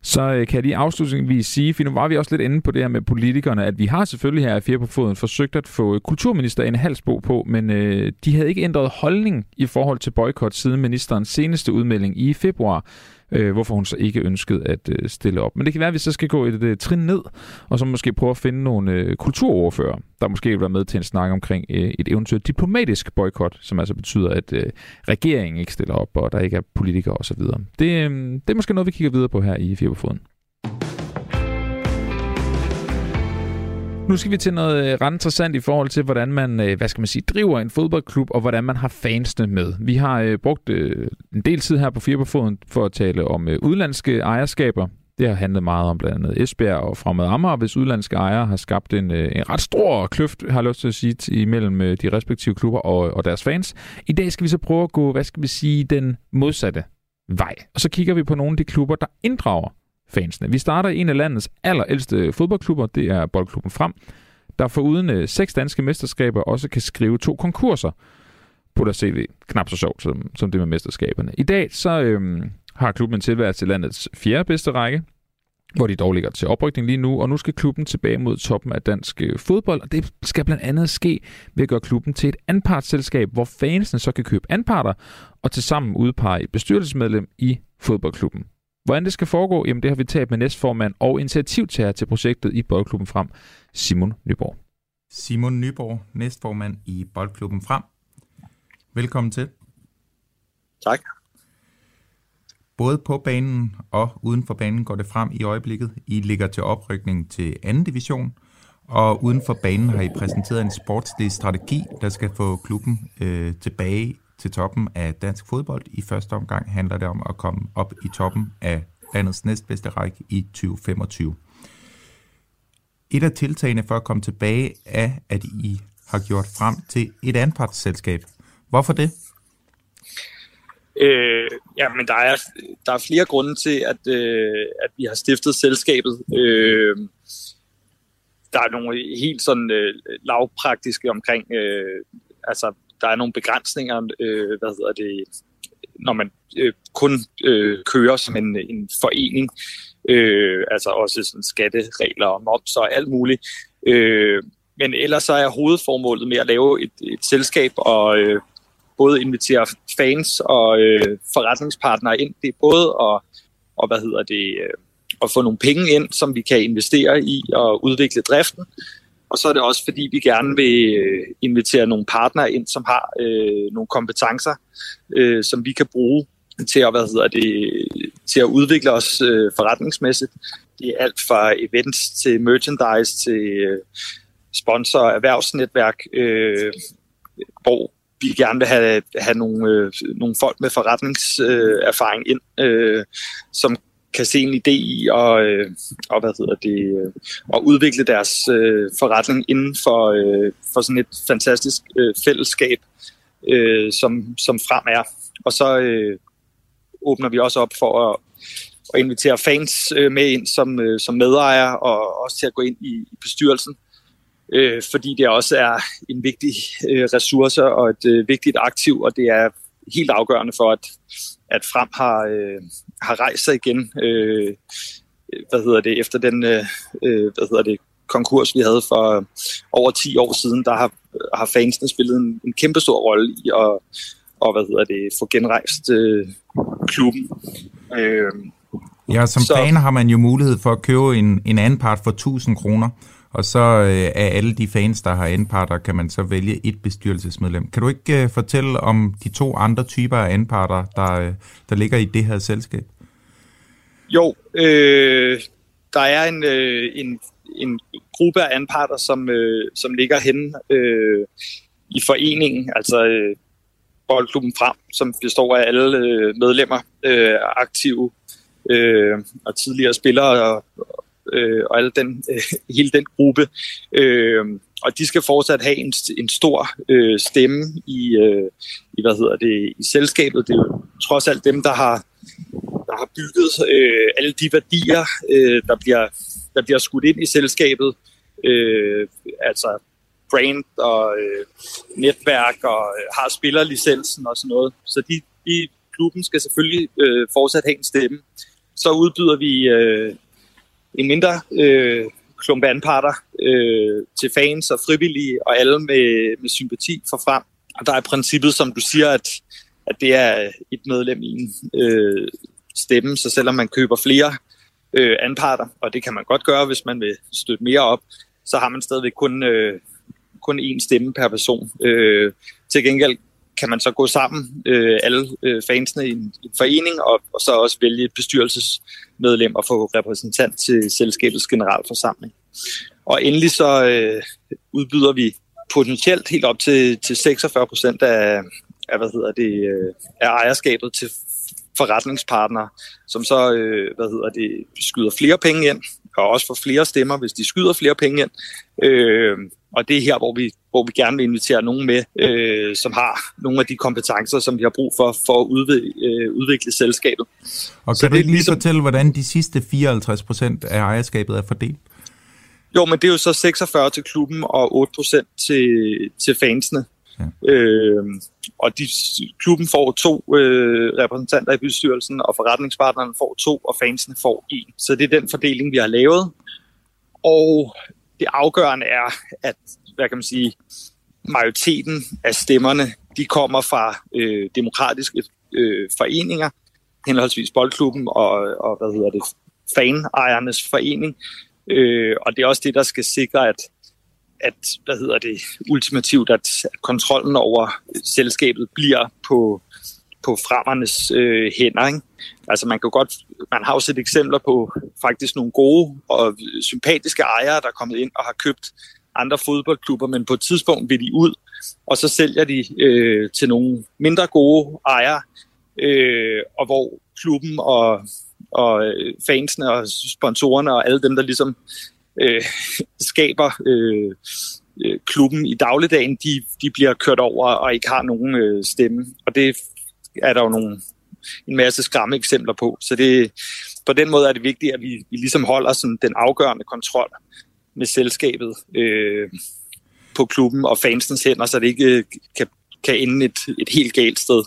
Så øh, kan jeg lige afslutningsvis sige, for nu var vi også lidt inde på det her med politikerne, at vi har selvfølgelig her i Fire på Foden forsøgt at få kulturminister en halsbo på, men øh, de havde ikke ændret holdning i forhold til boykot siden ministerens seneste udmelding i februar øh, hvorfor hun så ikke ønskede at øh, stille op. Men det kan være, at vi så skal gå et, et trin ned, og så måske prøve at finde nogle øh, kulturoverfører, der måske vil være med til en snak omkring øh, et eventuelt diplomatisk boykot, som altså betyder, at øh, regeringen ikke stiller op, og der ikke er politikere osv. Det, øh, det er måske noget, vi kigger videre på her i Fjerbefoden. Nu skal vi til noget øh, ret interessant i forhold til, hvordan man, øh, hvad skal man sige, driver en fodboldklub, og hvordan man har fansene med. Vi har øh, brugt en del tid her på Fire på Foden for at tale om udlandske ejerskaber. Det har handlet meget om blandt andet Esbjerg og Fremad Amager, hvis udlandske ejere har skabt en, en ret stor kløft, har jeg lyst til at sige, imellem de respektive klubber og, og deres fans. I dag skal vi så prøve at gå, hvad skal vi sige, den modsatte vej. Og så kigger vi på nogle af de klubber, der inddrager fansene. Vi starter i en af landets allerældste fodboldklubber, det er Boldklubben Frem, der foruden øh, seks danske mesterskaber også kan skrive to konkurser på deres CV. Knap så sjovt som, som det med mesterskaberne. I dag så øhm, har klubben tilværelse til landets fjerde bedste række, hvor de dog ligger til oprykning lige nu, og nu skal klubben tilbage mod toppen af dansk øh, fodbold, og det skal blandt andet ske ved at gøre klubben til et anpartsselskab, hvor fansene så kan købe anparter og tilsammen udpege et bestyrelsesmedlem i fodboldklubben. Hvordan det skal foregå, jamen det har vi talt med næstformand og initiativtager til projektet i Boldklubben Frem, Simon Nyborg. Simon Nyborg, næstformand i Boldklubben Frem. Velkommen til. Tak. Både på banen og uden for banen går det frem i øjeblikket. I ligger til oprykning til anden division, og uden for banen har I præsenteret en sportslig strategi, der skal få klubben øh, tilbage til toppen af dansk fodbold. I første omgang handler det om at komme op i toppen af landets næstbedste række i 2025. Et af tiltagene for at komme tilbage er, at I har gjort frem til et anpartsselskab. Hvorfor det? Øh, ja, men der er, der er flere grunde til, at, øh, at vi har stiftet selskabet. Øh, der er nogle helt sådan øh, lavpraktiske omkring, øh, altså der er nogle begrænsninger, øh, hvad hedder det, når man øh, kun øh, kører som en, en forening, øh, altså også sådan skatteregler og moms og alt muligt. Øh, men ellers så er hovedformålet med at lave et, et selskab og øh, både invitere fans og øh, forretningspartnere ind. Det er både at, og hvad hedder det, øh, at få nogle penge ind, som vi kan investere i og udvikle driften, og så er det også, fordi vi gerne vil øh, invitere nogle partnere ind, som har øh, nogle kompetencer, øh, som vi kan bruge til at, hvad hedder det, til at udvikle os øh, forretningsmæssigt. Det er alt fra events til merchandise til øh, sponsor og erhvervsnetværk, øh, hvor vi gerne vil have, have nogle, øh, nogle folk med forretningserfaring øh, ind, øh, som kan se en idé i og, øh, og hvad hedder det, øh, at udvikle deres øh, forretning inden for, øh, for sådan et fantastisk øh, fællesskab, øh, som, som frem er. Og så øh, åbner vi også op for at, at invitere fans øh, med ind som, øh, som medejere og også til at gå ind i, i bestyrelsen. Øh, fordi det også er en vigtig øh, ressource og et øh, vigtigt aktiv, og det er helt afgørende for, at, at Frem har, øh, har rejst sig igen. Øh, hvad hedder det, efter den øh, øh hvad hedder det, konkurs, vi havde for over 10 år siden, der har, har fansene spillet en, en kæmpe stor rolle i at og, hvad hedder det, få genrejst øh, klubben. Øh, ja, som så, fan har man jo mulighed for at købe en, en anden part for 1000 kroner, og så øh, af alle de fans, der har anparter, kan man så vælge et bestyrelsesmedlem. Kan du ikke øh, fortælle om de to andre typer af anparter, der, øh, der ligger i det her selskab? Jo, øh, der er en, øh, en, en gruppe af anparter, som, øh, som ligger henne øh, i foreningen, altså øh, Boldklubben Frem, som består af alle øh, medlemmer, øh, aktive øh, og tidligere spillere og, øh, og alle den, øh, hele den gruppe. Øh, og de skal fortsat have en, en stor øh, stemme i, øh, i, hvad hedder det, i selskabet. Det er jo trods alt dem, der har, der har bygget øh, alle de værdier, øh, der, bliver, der bliver skudt ind i selskabet. Øh, altså brand og øh, netværk og øh, har spillerlicensen og sådan noget. Så de, de klubben skal selvfølgelig øh, fortsat have en stemme. Så udbyder vi øh, en mindre øh, klump anparter øh, til fans og frivillige og alle med, med sympati for frem. Og der er princippet, som du siger, at, at det er et medlem i en øh, stemme, så selvom man køber flere øh, anparter, og det kan man godt gøre, hvis man vil støtte mere op, så har man stadigvæk kun, øh, kun én stemme per person. Øh, til gengæld kan man så gå sammen, øh, alle øh, fansene i en, en forening, og, og så også vælge et bestyrelsesmedlem og få repræsentant til selskabets generalforsamling. Og endelig så øh, udbyder vi potentielt helt op til, til 46 procent af, af, hvad hedder det, øh, af ejerskabet til forretningspartnere, som så øh, hvad hedder det, skyder flere penge ind, og også får flere stemmer, hvis de skyder flere penge ind. Øh, og det er her, hvor vi, hvor vi gerne vil invitere nogen med, øh, som har nogle af de kompetencer, som vi har brug for, for at udvikle, øh, udvikle selskabet. Og kan Så du ikke lige ligesom, fortælle, hvordan de sidste 54 procent af ejerskabet er fordelt? Jo, men det er jo så 46 til klubben og 8 procent til, til fansene. Ja. Øh, og de, klubben får to øh, repræsentanter i bestyrelsen, og forretningspartnerne får to, og fansene får en. Så det er den fordeling, vi har lavet. Og det afgørende er, at hvad kan man sige, majoriteten af stemmerne, de kommer fra øh, demokratiske øh, foreninger, henholdsvis Boldklubben og, og hvad hedder det, fanejernes forening. Øh, og det er også det, der skal sikre, at, at hvad hedder det, ultimativt, at, at kontrollen over selskabet bliver på, på fremmernes øh, hænder. Ikke? Altså man kan godt, man har jo set eksempler på faktisk nogle gode og sympatiske ejere, der er kommet ind og har købt andre fodboldklubber, men på et tidspunkt vil de ud, og så sælger de øh, til nogle mindre gode ejere, øh, og hvor klubben og, og øh, fansene og sponsorerne og alle dem, der ligesom øh, skaber øh, øh, klubben i dagligdagen, de, de bliver kørt over og ikke har nogen øh, stemme. Og det er der jo nogle, en masse skræmme eksempler på. Så det, på den måde er det vigtigt, at vi, vi ligesom holder sådan den afgørende kontrol med selskabet øh, på klubben og fansens hænder, så det ikke øh, kan, kan ende et, et helt galt sted.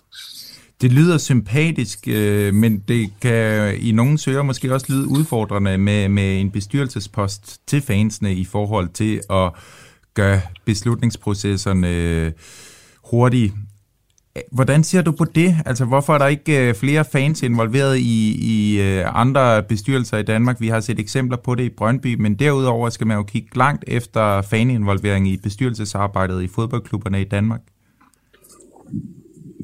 Det lyder sympatisk, øh, men det kan i nogle søger måske også lyde udfordrende med, med en bestyrelsespost til fansene i forhold til at gøre beslutningsprocesserne øh, hurtige. Hvordan ser du på det? Altså, hvorfor er der ikke øh, flere fans involveret i, i øh, andre bestyrelser i Danmark? Vi har set eksempler på det i Brøndby, men derudover skal man jo kigge langt efter faninvolvering i bestyrelsesarbejdet i fodboldklubberne i Danmark.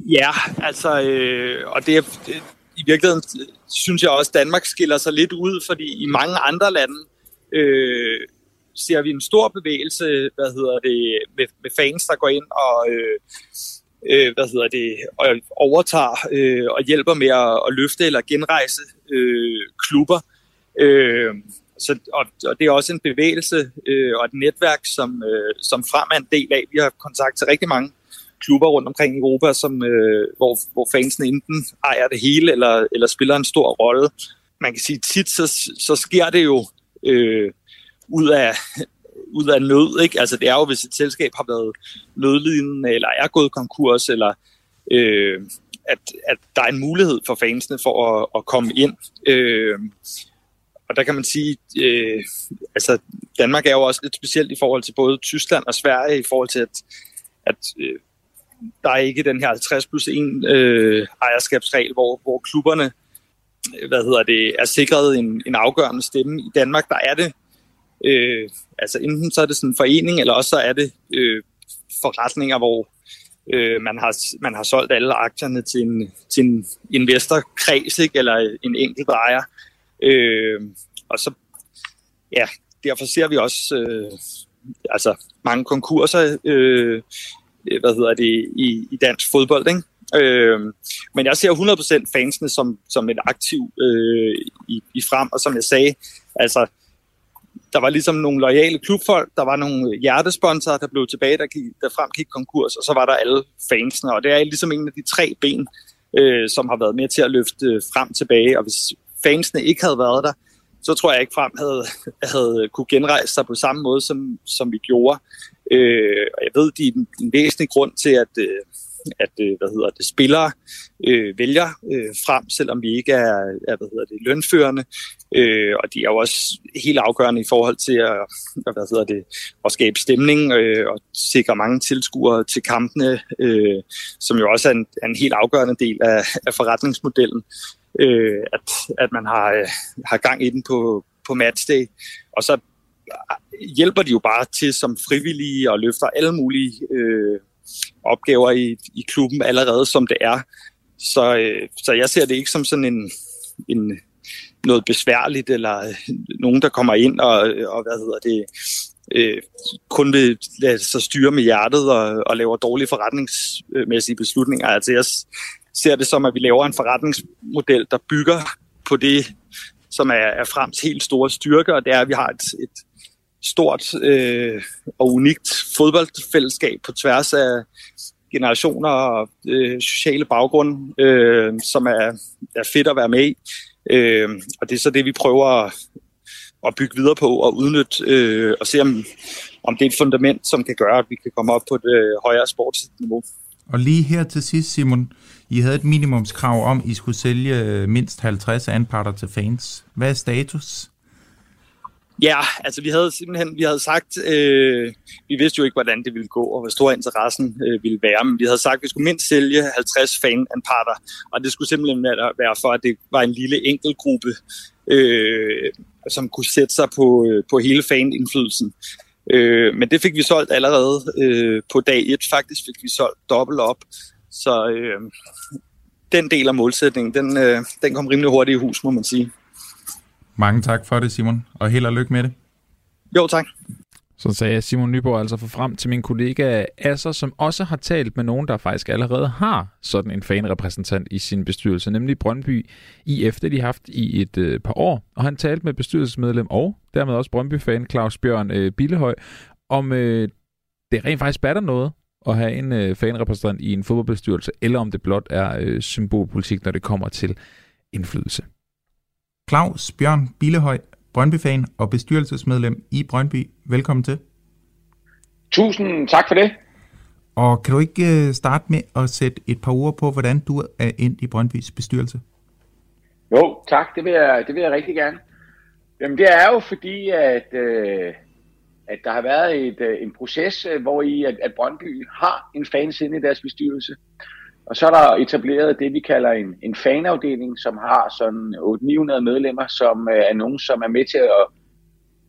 Ja, altså, øh, og det er, det, i virkeligheden synes jeg også, at Danmark skiller sig lidt ud, fordi i mange andre lande øh, ser vi en stor bevægelse, hvad hedder det, med, med fans, der går ind og øh, øh, hvad hedder det, og overtager øh, og hjælper med at, at løfte eller genrejse øh, klubber. Øh, så, og, og det er også en bevægelse øh, og et netværk, som, øh, som frem er en del af. Vi har kontakt til rigtig mange klubber rundt omkring i Europa, som, øh, hvor, hvor fansene enten ejer det hele eller, eller spiller en stor rolle. man kan sige, tit så, så sker det jo øh, ud af ud af nød. Ikke? Altså det er jo, hvis et selskab har været nødlidende, eller er gået konkurs, eller øh, at, at der er en mulighed for fansene for at, at komme ind. Øh, og der kan man sige, øh, altså Danmark er jo også lidt specielt i forhold til både Tyskland og Sverige, i forhold til at, at øh, der er ikke den her 50 plus 1 øh, ejerskabsregel, hvor, hvor klubberne øh, hvad hedder det, er sikret en, en afgørende stemme. I Danmark, der er det, øh, altså enten så er det sådan en forening, eller også så er det øh, forretninger, hvor øh, man, har, man har solgt alle aktierne til en, til en investorkreds, ikke? eller en enkelt ejer. Øh, og så, ja, derfor ser vi også øh, altså mange konkurser, øh, Øh, hvad hedder det, i, i dansk fodbold, ikke? Øh, men jeg ser 100% fansene som, som et aktiv øh, i, i frem, og som jeg sagde, altså, der var ligesom nogle lojale klubfolk, der var nogle hjertesponsorer, der blev tilbage, der, gik, der fremgik konkurs, og så var der alle fansene, og det er ligesom en af de tre ben, øh, som har været med til at løfte øh, frem tilbage, og hvis fansene ikke havde været der, så tror jeg ikke frem havde, havde kunne genrejse sig på samme måde, som, som vi gjorde. Øh, og jeg ved, det er en, væsentlig grund til, at, øh, at øh, hvad hedder det, spillere øh, vælger øh, frem, selvom vi ikke er, er hvad hedder det, lønførende. Øh, og de er jo også helt afgørende i forhold til at, hvad hedder det, at skabe stemning øh, og sikre mange tilskuere til kampene, øh, som jo også er en, er en helt afgørende del af, af forretningsmodellen. Øh, at, at man har, øh, har gang i den på, på matchday. Og så hjælper de jo bare til som frivillige og løfter alle mulige øh, opgaver i, i klubben allerede, som det er. Så, øh, så jeg ser det ikke som sådan en, en noget besværligt, eller øh, nogen, der kommer ind og, og hvad hedder det, øh, kun vil lade sig styre med hjertet og, og laver dårlige forretningsmæssige beslutninger. Altså jeg ser det som, at vi laver en forretningsmodel, der bygger på det, som er, er Frems helt store styrke, og det er, at vi har et, et stort øh, og unikt fodboldfællesskab på tværs af generationer og øh, sociale baggrund, øh, som er, er fedt at være med i. Øh, og det er så det, vi prøver at, at bygge videre på og udnytte øh, og se, om, om det er et fundament, som kan gøre, at vi kan komme op på et øh, højere sportsniveau. Og lige her til sidst, Simon, I havde et minimumskrav om, at I skulle sælge øh, mindst 50 anparter til fans. Hvad er status? Ja, altså vi havde simpelthen vi havde sagt, øh, vi vidste jo ikke, hvordan det ville gå, og hvor stor interessen øh, ville være, men vi havde sagt, at vi skulle mindst sælge 50 fananparter, og det skulle simpelthen være for, at det var en lille enkeltgruppe, øh, som kunne sætte sig på, øh, på hele fan-indflydelsen. Øh, men det fik vi solgt allerede øh, på dag 1. Faktisk fik vi solgt dobbelt op. Så øh, den del af målsætningen, den, øh, den kom rimelig hurtigt i hus, må man sige. Mange tak for det, Simon, og held og lykke med det. Jo, tak. Så sagde Simon Nyborg altså for frem til min kollega Asser, som også har talt med nogen, der faktisk allerede har sådan en fanrepræsentant i sin bestyrelse, nemlig Brøndby IF, det de har haft i et øh, par år. Og han talte med bestyrelsesmedlem og dermed også Brøndby-fan Claus Bjørn øh, Billehøj, om øh, det rent faktisk batter noget at have en øh, fanrepræsentant i en fodboldbestyrelse, eller om det blot er øh, symbolpolitik, når det kommer til indflydelse. Claus Bjørn Billehøj, Brøndby-fan og bestyrelsesmedlem i Brøndby. Velkommen til. Tusind tak for det. Og kan du ikke øh, starte med at sætte et par ord på, hvordan du er ind i Brøndbys bestyrelse? Jo, tak. Det vil jeg, det vil jeg rigtig gerne. Jamen det er jo fordi, at, øh, at der har været et, øh, en proces, hvor i at, at Brøndby har en fans inde i deres bestyrelse. Og så er der etableret det, vi kalder en, en fanafdeling, som har sådan 800-900 medlemmer, som øh, er nogen, som er med til at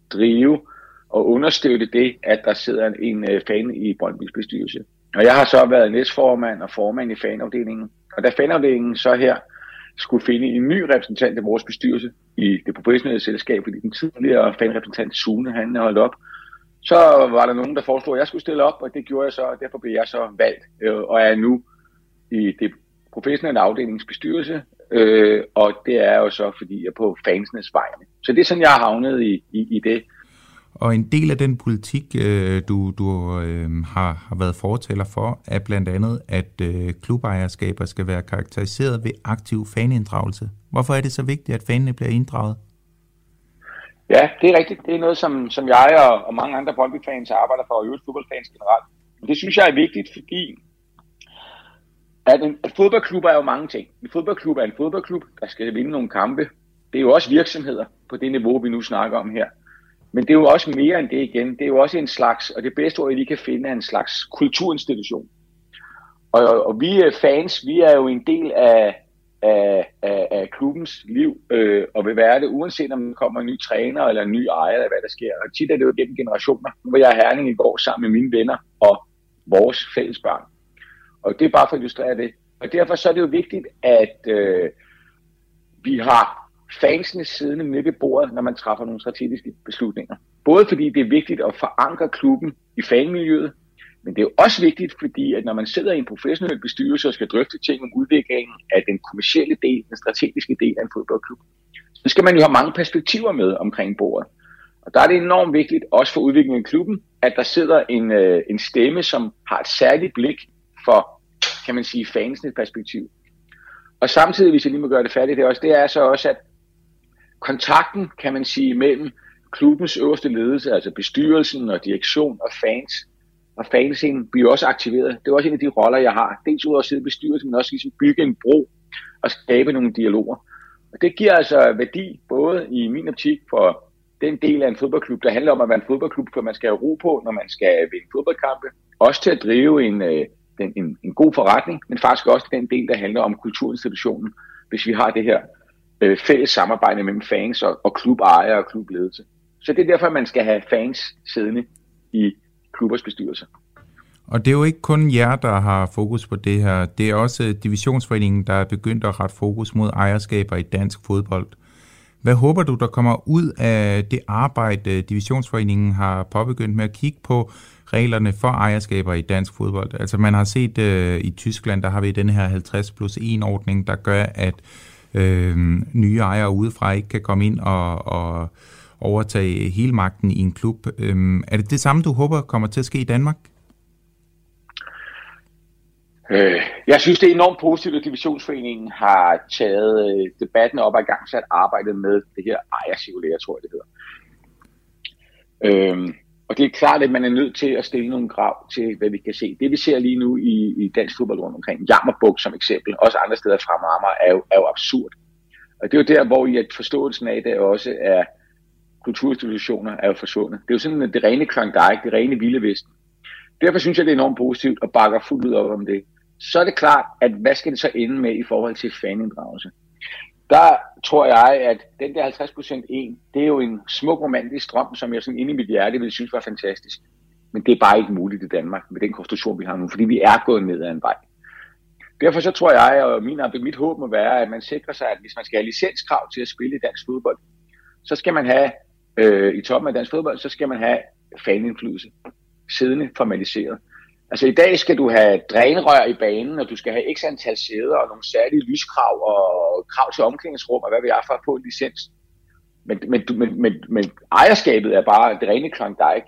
drive og understøtte det, at der sidder en øh, fan i Brøndbys bestyrelse. Og jeg har så været næstformand og formand i fanafdelingen. Og da fanafdelingen så her skulle finde en ny repræsentant i vores bestyrelse i det professionelle selskab, fordi den tidligere fanrepræsentant Sune, han holdt op, så var der nogen, der foreslog, at jeg skulle stille op, og det gjorde jeg så, og derfor blev jeg så valgt, øh, og er nu i det professionelle afdelingsbestyrelse, øh, og det er jo så, fordi jeg er på fansenes vegne. Så det er sådan, jeg har havnet i, i, i det. Og en del af den politik, øh, du, du øh, har, har været fortaler for, er blandt andet, at øh, klubejerskaber skal være karakteriseret ved aktiv faninddragelse. Hvorfor er det så vigtigt, at fanene bliver inddraget? Ja, det er rigtigt. Det er noget, som, som jeg og, og mange andre Brøndby-fans arbejder for, og øvrigt fodboldfans generelt. Men det synes jeg er vigtigt, fordi at en at fodboldklub er jo mange ting. En fodboldklub er en fodboldklub, der skal vinde nogle kampe. Det er jo også virksomheder på det niveau, vi nu snakker om her. Men det er jo også mere end det igen. Det er jo også en slags, og det bedste ord, jeg lige kan finde, er en slags kulturinstitution. Og, og, og vi øh, fans, vi er jo en del af, af, af, af klubbens liv, øh, og vil være det, uanset om der kommer en ny træner eller en ny ejer, eller hvad der sker. Og tit er det jo gennem generationer. Nu var jeg i Herning i går sammen med mine venner og vores fælles børn. Og det er bare for at illustrere det. Og derfor så er det jo vigtigt, at øh, vi har fansene siddende med ved bordet, når man træffer nogle strategiske beslutninger. Både fordi det er vigtigt at forankre klubben i fanmiljøet, men det er jo også vigtigt, fordi at når man sidder i en professionel bestyrelse og skal drøfte ting om udviklingen af den kommercielle del, den strategiske del af en fodboldklub, så skal man jo have mange perspektiver med omkring bordet. Og der er det enormt vigtigt, også for udviklingen af klubben, at der sidder en, øh, en stemme, som har et særligt blik for, kan man sige, fansens perspektiv. Og samtidig, hvis jeg lige må gøre det færdigt, det, også, det er så også, at kontakten, kan man sige, mellem klubbens øverste ledelse, altså bestyrelsen og direktion og fans, og fanscenen bliver også aktiveret. Det er også en af de roller, jeg har. Dels ud at sidde i bestyrelsen, men også ligesom bygge en bro og skabe nogle dialoger. Og det giver altså værdi, både i min optik for den del af en fodboldklub, der handler om at være en fodboldklub, for man skal have ro på, når man skal vinde fodboldkampe. Også til at drive en, øh, den, en, en god forretning, men faktisk også den del, der handler om kulturinstitutionen, hvis vi har det her øh, fælles samarbejde mellem fans og, og klubejere og klubledelse. Så det er derfor, at man skal have fans siddende i klubbers bestyrelse. Og det er jo ikke kun jer, der har fokus på det her. Det er også divisionsforeningen, der er begyndt at rette fokus mod ejerskaber i dansk fodbold. Hvad håber du, der kommer ud af det arbejde, øh, divisionsforeningen har påbegyndt med at kigge på reglerne for ejerskaber i dansk fodbold? Altså man har set øh, i Tyskland, der har vi den her 50 plus 1 ordning, der gør, at øh, nye ejere udefra ikke kan komme ind og, og overtage hele magten i en klub. Øh, er det det samme, du håber kommer til at ske i Danmark? Øh, jeg synes, det er enormt positivt, at Divisionsforeningen har taget øh, debatten op og i gang sat arbejdet med det her ejercirkulære, tror jeg det hedder. Øhm, og det er klart, at man er nødt til at stille nogle krav til, hvad vi kan se. Det vi ser lige nu i, i dansk fodbold rundt omkring, Jammerbuk som eksempel, også andre steder fra Marmar, er jo, er jo absurd. Og det er jo der, hvor i at forståelsen af det også er, kulturinstitutioner er jo forsvundet. Det er jo sådan det rene Klondike, det rene vilde vesten. Derfor synes jeg, det er enormt positivt og bakker fuldt ud op om det. Så er det klart, at hvad skal det så ende med i forhold til faninddragelse? Der tror jeg, at den der 50% en, det er jo en smuk romantisk drøm, som jeg sådan inde i mit hjerte ville synes var fantastisk. Men det er bare ikke muligt i Danmark med den konstruktion, vi har nu, fordi vi er gået ned ad en vej. Derfor så tror jeg, og min, mit håb må være, at man sikrer sig, at hvis man skal have licenskrav til at spille i dansk fodbold, så skal man have øh, i toppen af dansk fodbold, så skal man have fanindflydelse siddende formaliseret. Altså i dag skal du have drænrør i banen, og du skal have x antal sæder og nogle særlige lyskrav og krav til omklædningsrum og hvad vi jeg for at få en licens. Men, men, men, men, men ejerskabet er bare det rene Klondike.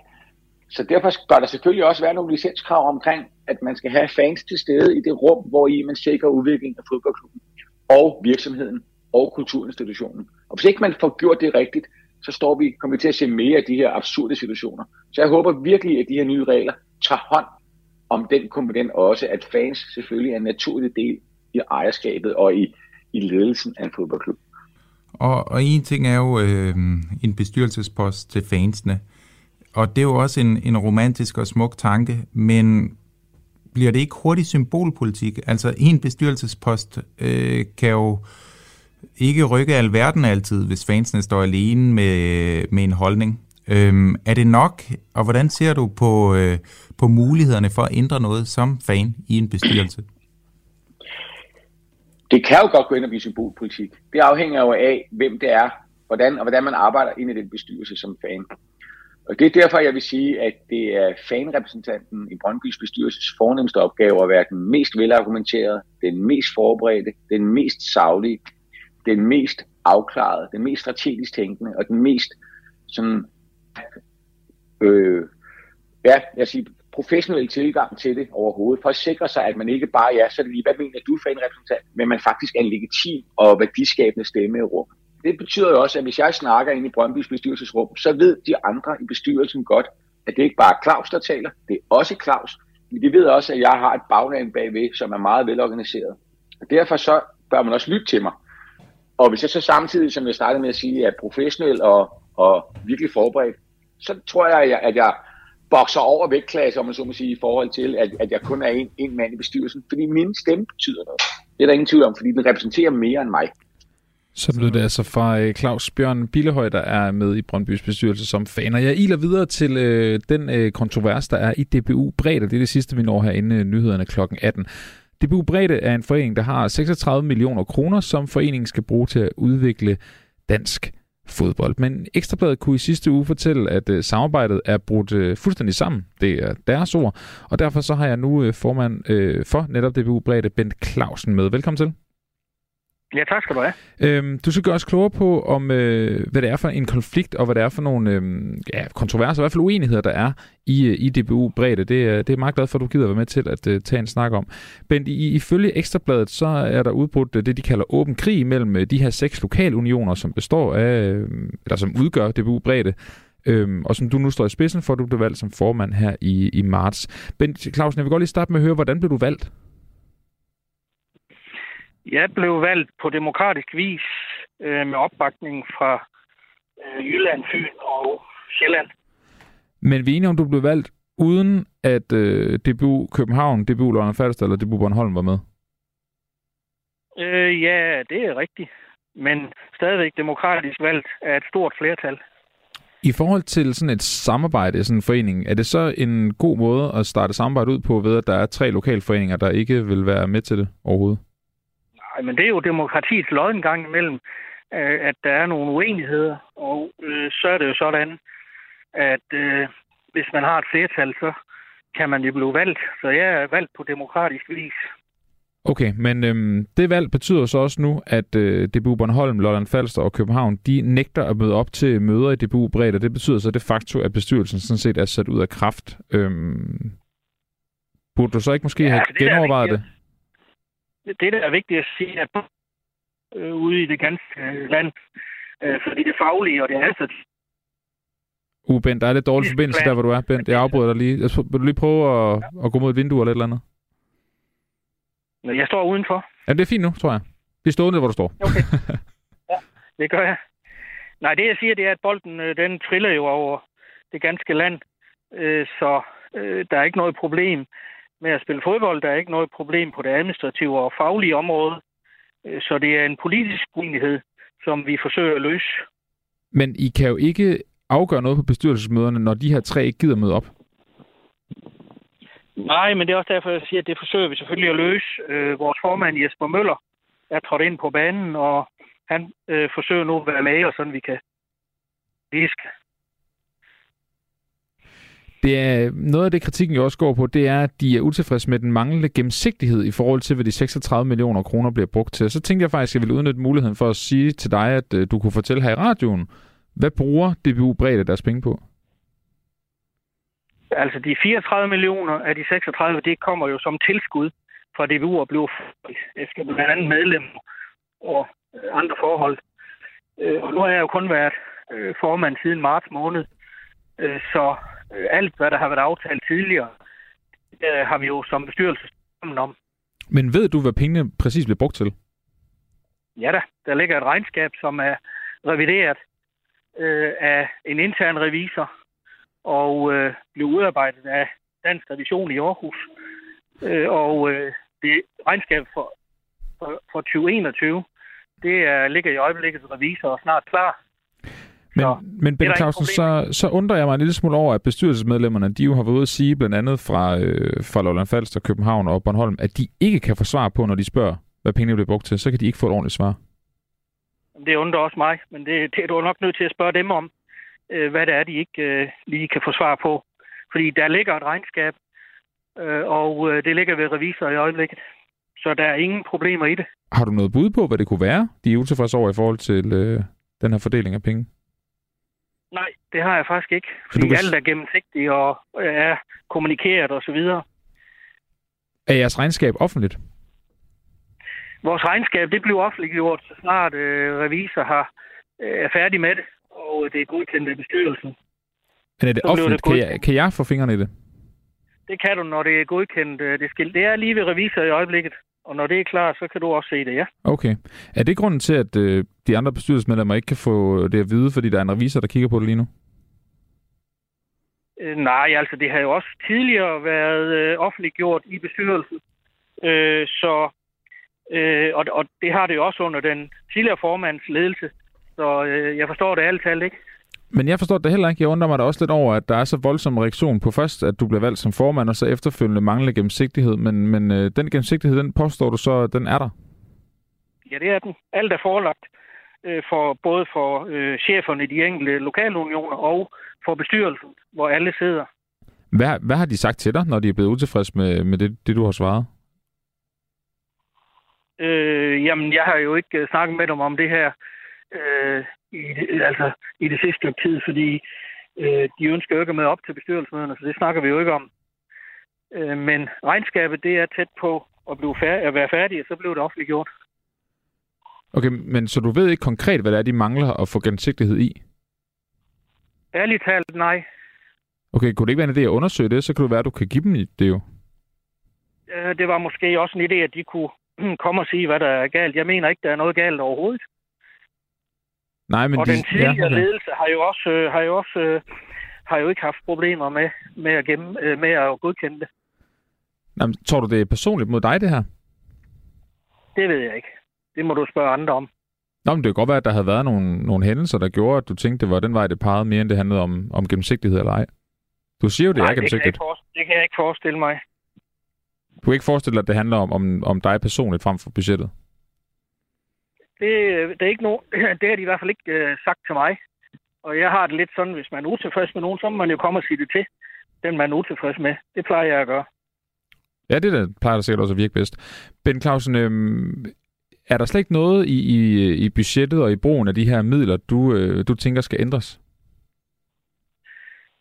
Så derfor bør der selvfølgelig også være nogle licenskrav omkring, at man skal have fans til stede i det rum, hvor i man sikrer udviklingen af fodboldklubben og virksomheden og kulturinstitutionen. Og hvis ikke man får gjort det rigtigt, så står vi, kommer vi til at se mere af de her absurde situationer. Så jeg håber virkelig, at de her nye regler tager hånd om den komponent også, at fans selvfølgelig er en naturlig del i ejerskabet og i, i ledelsen af en fodboldklub. Og, og en ting er jo øh, en bestyrelsespost til fansene, og det er jo også en, en romantisk og smuk tanke, men bliver det ikke hurtigt symbolpolitik? Altså en bestyrelsespost øh, kan jo ikke rykke alverden altid, hvis fansene står alene med, med en holdning. Øhm, er det nok, og hvordan ser du på, øh, på mulighederne for at ændre noget som fan i en bestyrelse? Det kan jo godt gå ind og blive symbolpolitik. Det afhænger jo af, hvem det er, hvordan, og hvordan man arbejder ind i den bestyrelse som fan. Og det er derfor, jeg vil sige, at det er fanrepræsentanten i Brøndbys bestyrelses fornemmeste opgave at være den mest velargumenterede, den mest forberedte, den mest savlige, den mest afklarede, den mest strategisk tænkende og den mest sådan øh, ja, jeg siger, professionel tilgang til det overhovedet, for at sikre sig, at man ikke bare, ja, så er det lige, hvad mener du for en repræsentant, men man faktisk er en legitim og værdiskabende stemme i rum. Det betyder jo også, at hvis jeg snakker ind i Brøndbys bestyrelsesrum, så ved de andre i bestyrelsen godt, at det ikke bare er Claus, der taler, det er også Claus, men de ved også, at jeg har et bagland bagved, som er meget velorganiseret. Og derfor så bør man også lytte til mig. Og hvis jeg så samtidig, som jeg startede med at sige, er professionel og, og virkelig forberedt, så tror jeg, at jeg bokser over vægtklasse, om man så må sige, i forhold til, at, at jeg kun er en, en mand i bestyrelsen. Fordi min stemme betyder noget. Det er der ingen tvivl om, fordi den repræsenterer mere end mig. Så blev det altså fra øh, Claus Bjørn Billehøj, der er med i Brøndbys bestyrelse som fan. Og jeg iler videre til øh, den øh, kontrovers, der er i DBU bredt. Det er det sidste, vi når herinde øh, nyhederne kl. 18. DBU Bredde er en forening, der har 36 millioner kroner, som foreningen skal bruge til at udvikle dansk fodbold. Men Ekstrabladet kunne i sidste uge fortælle, at øh, samarbejdet er brudt øh, fuldstændig sammen. Det er deres ord. Og derfor så har jeg nu øh, formand øh, for netop DBU Bredde, Bent Clausen med. Velkommen til. Ja, tak skal du have. Øhm, du skal gøre os klogere på, om øh, hvad det er for en konflikt, og hvad det er for nogle øh, ja, kontroverser, i hvert fald uenigheder, der er i, øh, i DBU Bredde. Det, er, det er meget glad for, at du gider være med til at øh, tage en snak om. Men i, ifølge Ekstrabladet, så er der udbrudt øh, det, de kalder åben krig mellem de her seks lokalunioner, som består af, eller som udgør DBU Bredde. Øhm, og som du nu står i spidsen for, du blev valgt som formand her i, i marts. Bent Clausen, jeg vil godt lige starte med at høre, hvordan blev du valgt? Jeg blev valgt på demokratisk vis øh, med opbakning fra øh, Jylland, Fyn og Sjælland. Men vi er enige om, du blev valgt uden at øh, DBU København, DBU London Falster eller DBU Bornholm var med? Øh, ja, det er rigtigt. Men stadigvæk demokratisk valgt af et stort flertal. I forhold til sådan et samarbejde, sådan en forening, er det så en god måde at starte samarbejde ud på, ved at der er tre lokalforeninger, der ikke vil være med til det overhovedet? Men det er jo demokratiets lod en gang imellem, øh, at der er nogle uenigheder, og øh, så er det jo sådan, at øh, hvis man har et flertal, så kan man jo blive valgt. Så jeg er valgt på demokratisk vis. Okay, men øhm, det valg betyder så også nu, at øh, DBU Bornholm, Lolland Falster og København, de nægter at møde op til møder i DBU Bredt, det betyder så det faktum, at bestyrelsen sådan set er sat ud af kraft. Øhm, burde du så ikke måske ja, have det genovervejet det? Det, der er vigtigt at sige, at øh, ude i det ganske øh, land, øh, fordi det faglige og det altså Uh, Bent, der er lidt dårlig forbindelse der, hvor du er, Bent. Jeg afbryder dig lige. Vil du lige prøve at, at gå mod et vindue eller et eller andet? Jeg står udenfor. Ja, det er fint nu, tror jeg. Det er stående, hvor du står. Okay. Ja, det gør jeg. Nej, det jeg siger, det er, at bolden øh, den triller jo over det ganske land. Så der er ikke noget problem med at spille fodbold. Der er ikke noget problem på det administrative og faglige område. Øh, så det er en politisk uenighed, som vi forsøger at løse. Men I kan jo ikke afgøre noget på bestyrelsesmøderne, når de her tre ikke gider møde op. Nej, men det er også derfor, jeg siger, at det forsøger vi selvfølgelig at løse. Øh, vores formand Jesper Møller er trådt ind på banen, og han øh, forsøger nu at være med, og sådan vi kan viske det er, noget af det, kritikken jo også går på, det er, at de er utilfredse med den manglende gennemsigtighed i forhold til, hvad de 36 millioner kroner bliver brugt til. Så tænkte jeg faktisk, at jeg ville udnytte muligheden for at sige til dig, at øh, du kunne fortælle her i radioen, hvad bruger DBU bredt deres penge på? Altså de 34 millioner af de 36, det kommer jo som tilskud fra DBU at blive efter blandt andet medlemmer og øh, andre forhold. Øh, og nu har jeg jo kun været øh, formand siden marts måned, så alt, hvad der har været aftalt tidligere, det har vi jo som bestyrelse sammen om. Men ved du, hvad pengene præcis bliver brugt til? Ja da, der ligger et regnskab, som er revideret øh, af en intern revisor og øh, blev udarbejdet af Dansk Revision i Aarhus. Øh, og øh, det regnskab for, for, for 2021, det er, ligger i øjeblikket revisor og snart klar. Men, så, men Ben Clausen, så, så undrer jeg mig en lille smule over, at bestyrelsesmedlemmerne, de jo har været ude at sige, blandt andet fra, øh, fra Lolland Falster, København og Bornholm, at de ikke kan få svar på, når de spørger, hvad pengene bliver brugt til, så kan de ikke få et ordentligt svar. Det undrer også mig, men det, det er du nok nødt til at spørge dem om, øh, hvad det er, de ikke øh, lige kan få svar på. Fordi der ligger et regnskab, øh, og øh, det ligger ved revisor i øjeblikket. Så der er ingen problemer i det. Har du noget bud på, hvad det kunne være, de er utilfredse over i forhold til øh, den her fordeling af penge? Nej, det har jeg faktisk ikke. Så Fordi du kan- alt er gennemsigtigt og øh, er kommunikeret og så videre. Er jeres regnskab offentligt? Vores regnskab, det bliver offentliggjort, så snart øh, revisor har, øh, er færdig med det, og det er godkendt af bestyrelsen. Men er det Så blev offentligt? det Kan jeg, kan jeg få fingrene i det? Det kan du, når det er godkendt. øh, Det, skal, det er lige ved revisor i øjeblikket, og når det er klar, så kan du også se det, ja. Okay. Er det grunden til, at øh, de andre bestyrelsesmedlemmer ikke kan få det at vide, fordi der er en revisor, der kigger på det lige nu? Øh, nej, altså det har jo også tidligere været øh, offentliggjort i bestyrelsen. Øh, så, øh, og, og det har det jo også under den tidligere formands ledelse. Så øh, jeg forstår det alt talt ikke. Men jeg forstår det heller ikke. Jeg undrer mig da også lidt over, at der er så voldsom reaktion på først, at du bliver valgt som formand, og så efterfølgende manglende gennemsigtighed. Men, men øh, den gennemsigtighed, den påstår du så, at den er der. Ja, det er den. Alt er forelagt øh, for både for øh, cheferne i de enkelte lokalunioner og for bestyrelsen, hvor alle sidder. Hvad, hvad har de sagt til dig, når de er blevet utilfredse med, med det, det, du har svaret? Øh, jamen, jeg har jo ikke øh, snakket med dem om det her øh, i, det, altså, i det sidste stykke tid, fordi øh, de ønsker jo ikke at møde op til bestyrelsesmøderne, så det snakker vi jo ikke om. Øh, men regnskabet, det er tæt på at, blive færdig, at være færdig, og så blev det offentliggjort. Okay, men så du ved ikke konkret, hvad det er, de mangler at få gennemsigtighed i? Ærligt talt, nej. Okay, kunne det ikke være en idé at undersøge det? Så kan det være, at du kan give dem det jo. Øh, det var måske også en idé, at de kunne komme og sige, hvad der er galt. Jeg mener ikke, der er noget galt overhovedet. Nej, men og de, den tidligere ja, okay. ledelse har jo også, øh, har jo også øh, har jo ikke haft problemer med, med, at, gemme, øh, med at godkende det. Jamen, tror du, det er personligt mod dig, det her? Det ved jeg ikke. Det må du spørge andre om. Nå, men det kan godt være, at der havde været nogle, nogle hændelser, der gjorde, at du tænkte, det var den vej, det pegede mere, end det handlede om, om gennemsigtighed eller ej. Du siger jo, det Nej, er det kan, jeg gennemsigtigt. ikke forestille, det kan jeg ikke forestille mig. Du kan ikke forestille dig, at det handler om, om, om dig personligt frem for budgettet. Det, det, er ikke nogen, det har de i hvert fald ikke øh, sagt til mig. Og jeg har det lidt sådan, hvis man er utilfreds med nogen, så må man jo komme og sige det til. Den, man er utilfreds med. Det plejer jeg at gøre. Ja, det der plejer da sikkert også at virke bedst. Ben Clausen, øhm, er der slet ikke noget i, i, i budgettet og i brugen af de her midler, du, øh, du tænker skal ændres?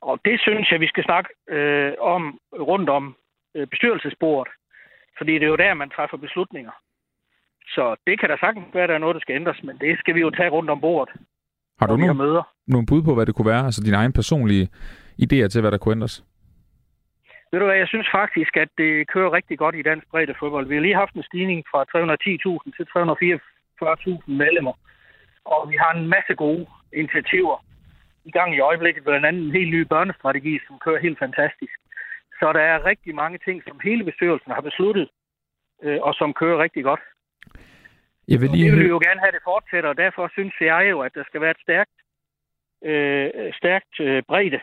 Og det synes jeg, vi skal snakke øh, om rundt om øh, bestyrelsesbordet. Fordi det er jo der, man træffer beslutninger. Så det kan da sagtens være, at der er noget, der skal ændres, men det skal vi jo tage rundt om bordet, Har du nogle, møder. nogle bud på, hvad det kunne være? Altså dine egne personlige idéer til, hvad der kunne ændres? Ved du hvad, jeg synes faktisk, at det kører rigtig godt i dansk breddefodbold. Vi har lige haft en stigning fra 310.000 til 344.000 medlemmer. Og vi har en masse gode initiativer i gang i øjeblikket, blandt andet en helt ny børnestrategi, som kører helt fantastisk. Så der er rigtig mange ting, som hele bestyrelsen har besluttet, øh, og som kører rigtig godt. Jeg vil Og lige det vil jo gerne have det fortsætter, og derfor synes jeg jo, at der skal være et stærkt, øh, stærkt øh, bredde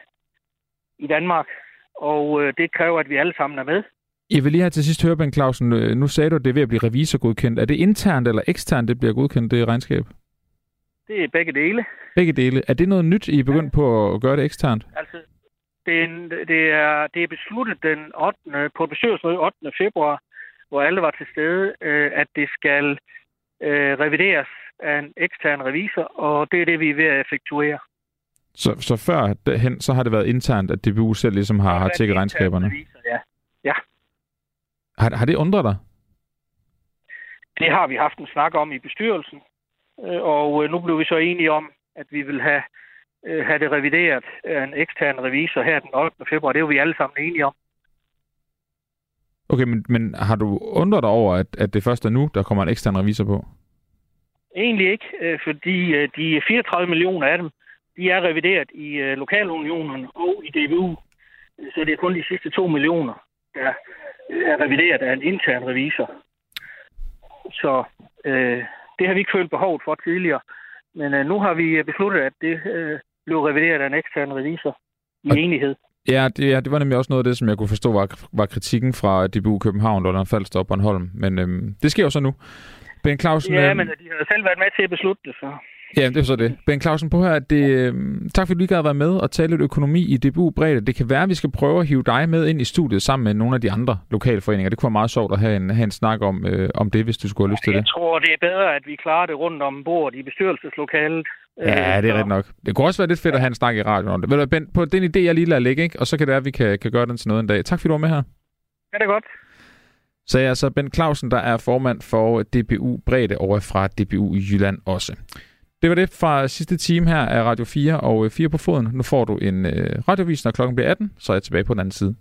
i Danmark. Og øh, det kræver, at vi alle sammen er med. jeg vil lige have til sidst høre, Ben Clausen, øh, nu sagde du, at det er ved at blive revisorgodkendt. Er det internt eller eksternt, det bliver godkendt, det regnskab? Det er begge dele. Begge dele. Er det noget nyt, I er begyndt på at gøre det eksternt? Altså, det er, en- det er, det er besluttet den 8. på et bestyrelsesmøde 8. februar, hvor alle var til stede, øh, at det skal øh, revideres af en ekstern revisor, og det er det, vi er ved at effektuere. Så, så før derhen, så har det været internt, at DBU selv ligesom har, har tjekket regnskaberne. Revisor, ja. Har, har det undret dig? Det har vi haft en snak om i bestyrelsen, øh, og øh, nu blev vi så enige om, at vi vil have, øh, have det revideret af en ekstern revisor her den 8. februar. Det er jo vi alle sammen enige om. Okay, men, men har du undret dig over, at, at det først er nu, der kommer en ekstern revisor på? Egentlig ikke, øh, fordi øh, de 34 millioner af dem, de er revideret i øh, lokalunionen og i DBU. Så det er kun de sidste 2 millioner, der er revideret af en intern revisor. Så øh, det har vi ikke følt behovet for tidligere. Men øh, nu har vi besluttet, at det øh, blev revideret af en ekstern revisor i Og- enighed. Ja det, ja, det var nemlig også noget af det, som jeg kunne forstå var, var kritikken fra DBU København, Lolland Falster og Bornholm. Men øhm, det sker jo så nu. Ben Clausen, Ja, øhm, men de har selv været med til at beslutte det, så ja, det er så det. Ben Clausen, på her, det, øhm, tak fordi du lige gad være med og tale lidt økonomi i DBU Bredde. Det kan være, at vi skal prøve at hive dig med ind i studiet sammen med nogle af de andre lokalforeninger. Det kunne være meget sjovt at have en, have en snak om, øh, om det, hvis du skulle have lyst til jeg det. tror, det er bedre, at vi klarer det rundt om bordet i bestyrelseslokalet, Ja, det er rigtigt nok. Det kunne også være lidt fedt at have en snak i radioen om det. Ved du, ben, på den idé, jeg lige lader ligge, ikke? og så kan det være, at vi kan, kan gøre den til noget en dag. Tak fordi du var med her. Ja, det er godt. Så er altså Ben Clausen, der er formand for DBU Brede over fra DBU i Jylland også. Det var det fra sidste time her af Radio 4 og 4 på foden. Nu får du en øh, radiovis, når klokken bliver 18, så er jeg tilbage på den anden side.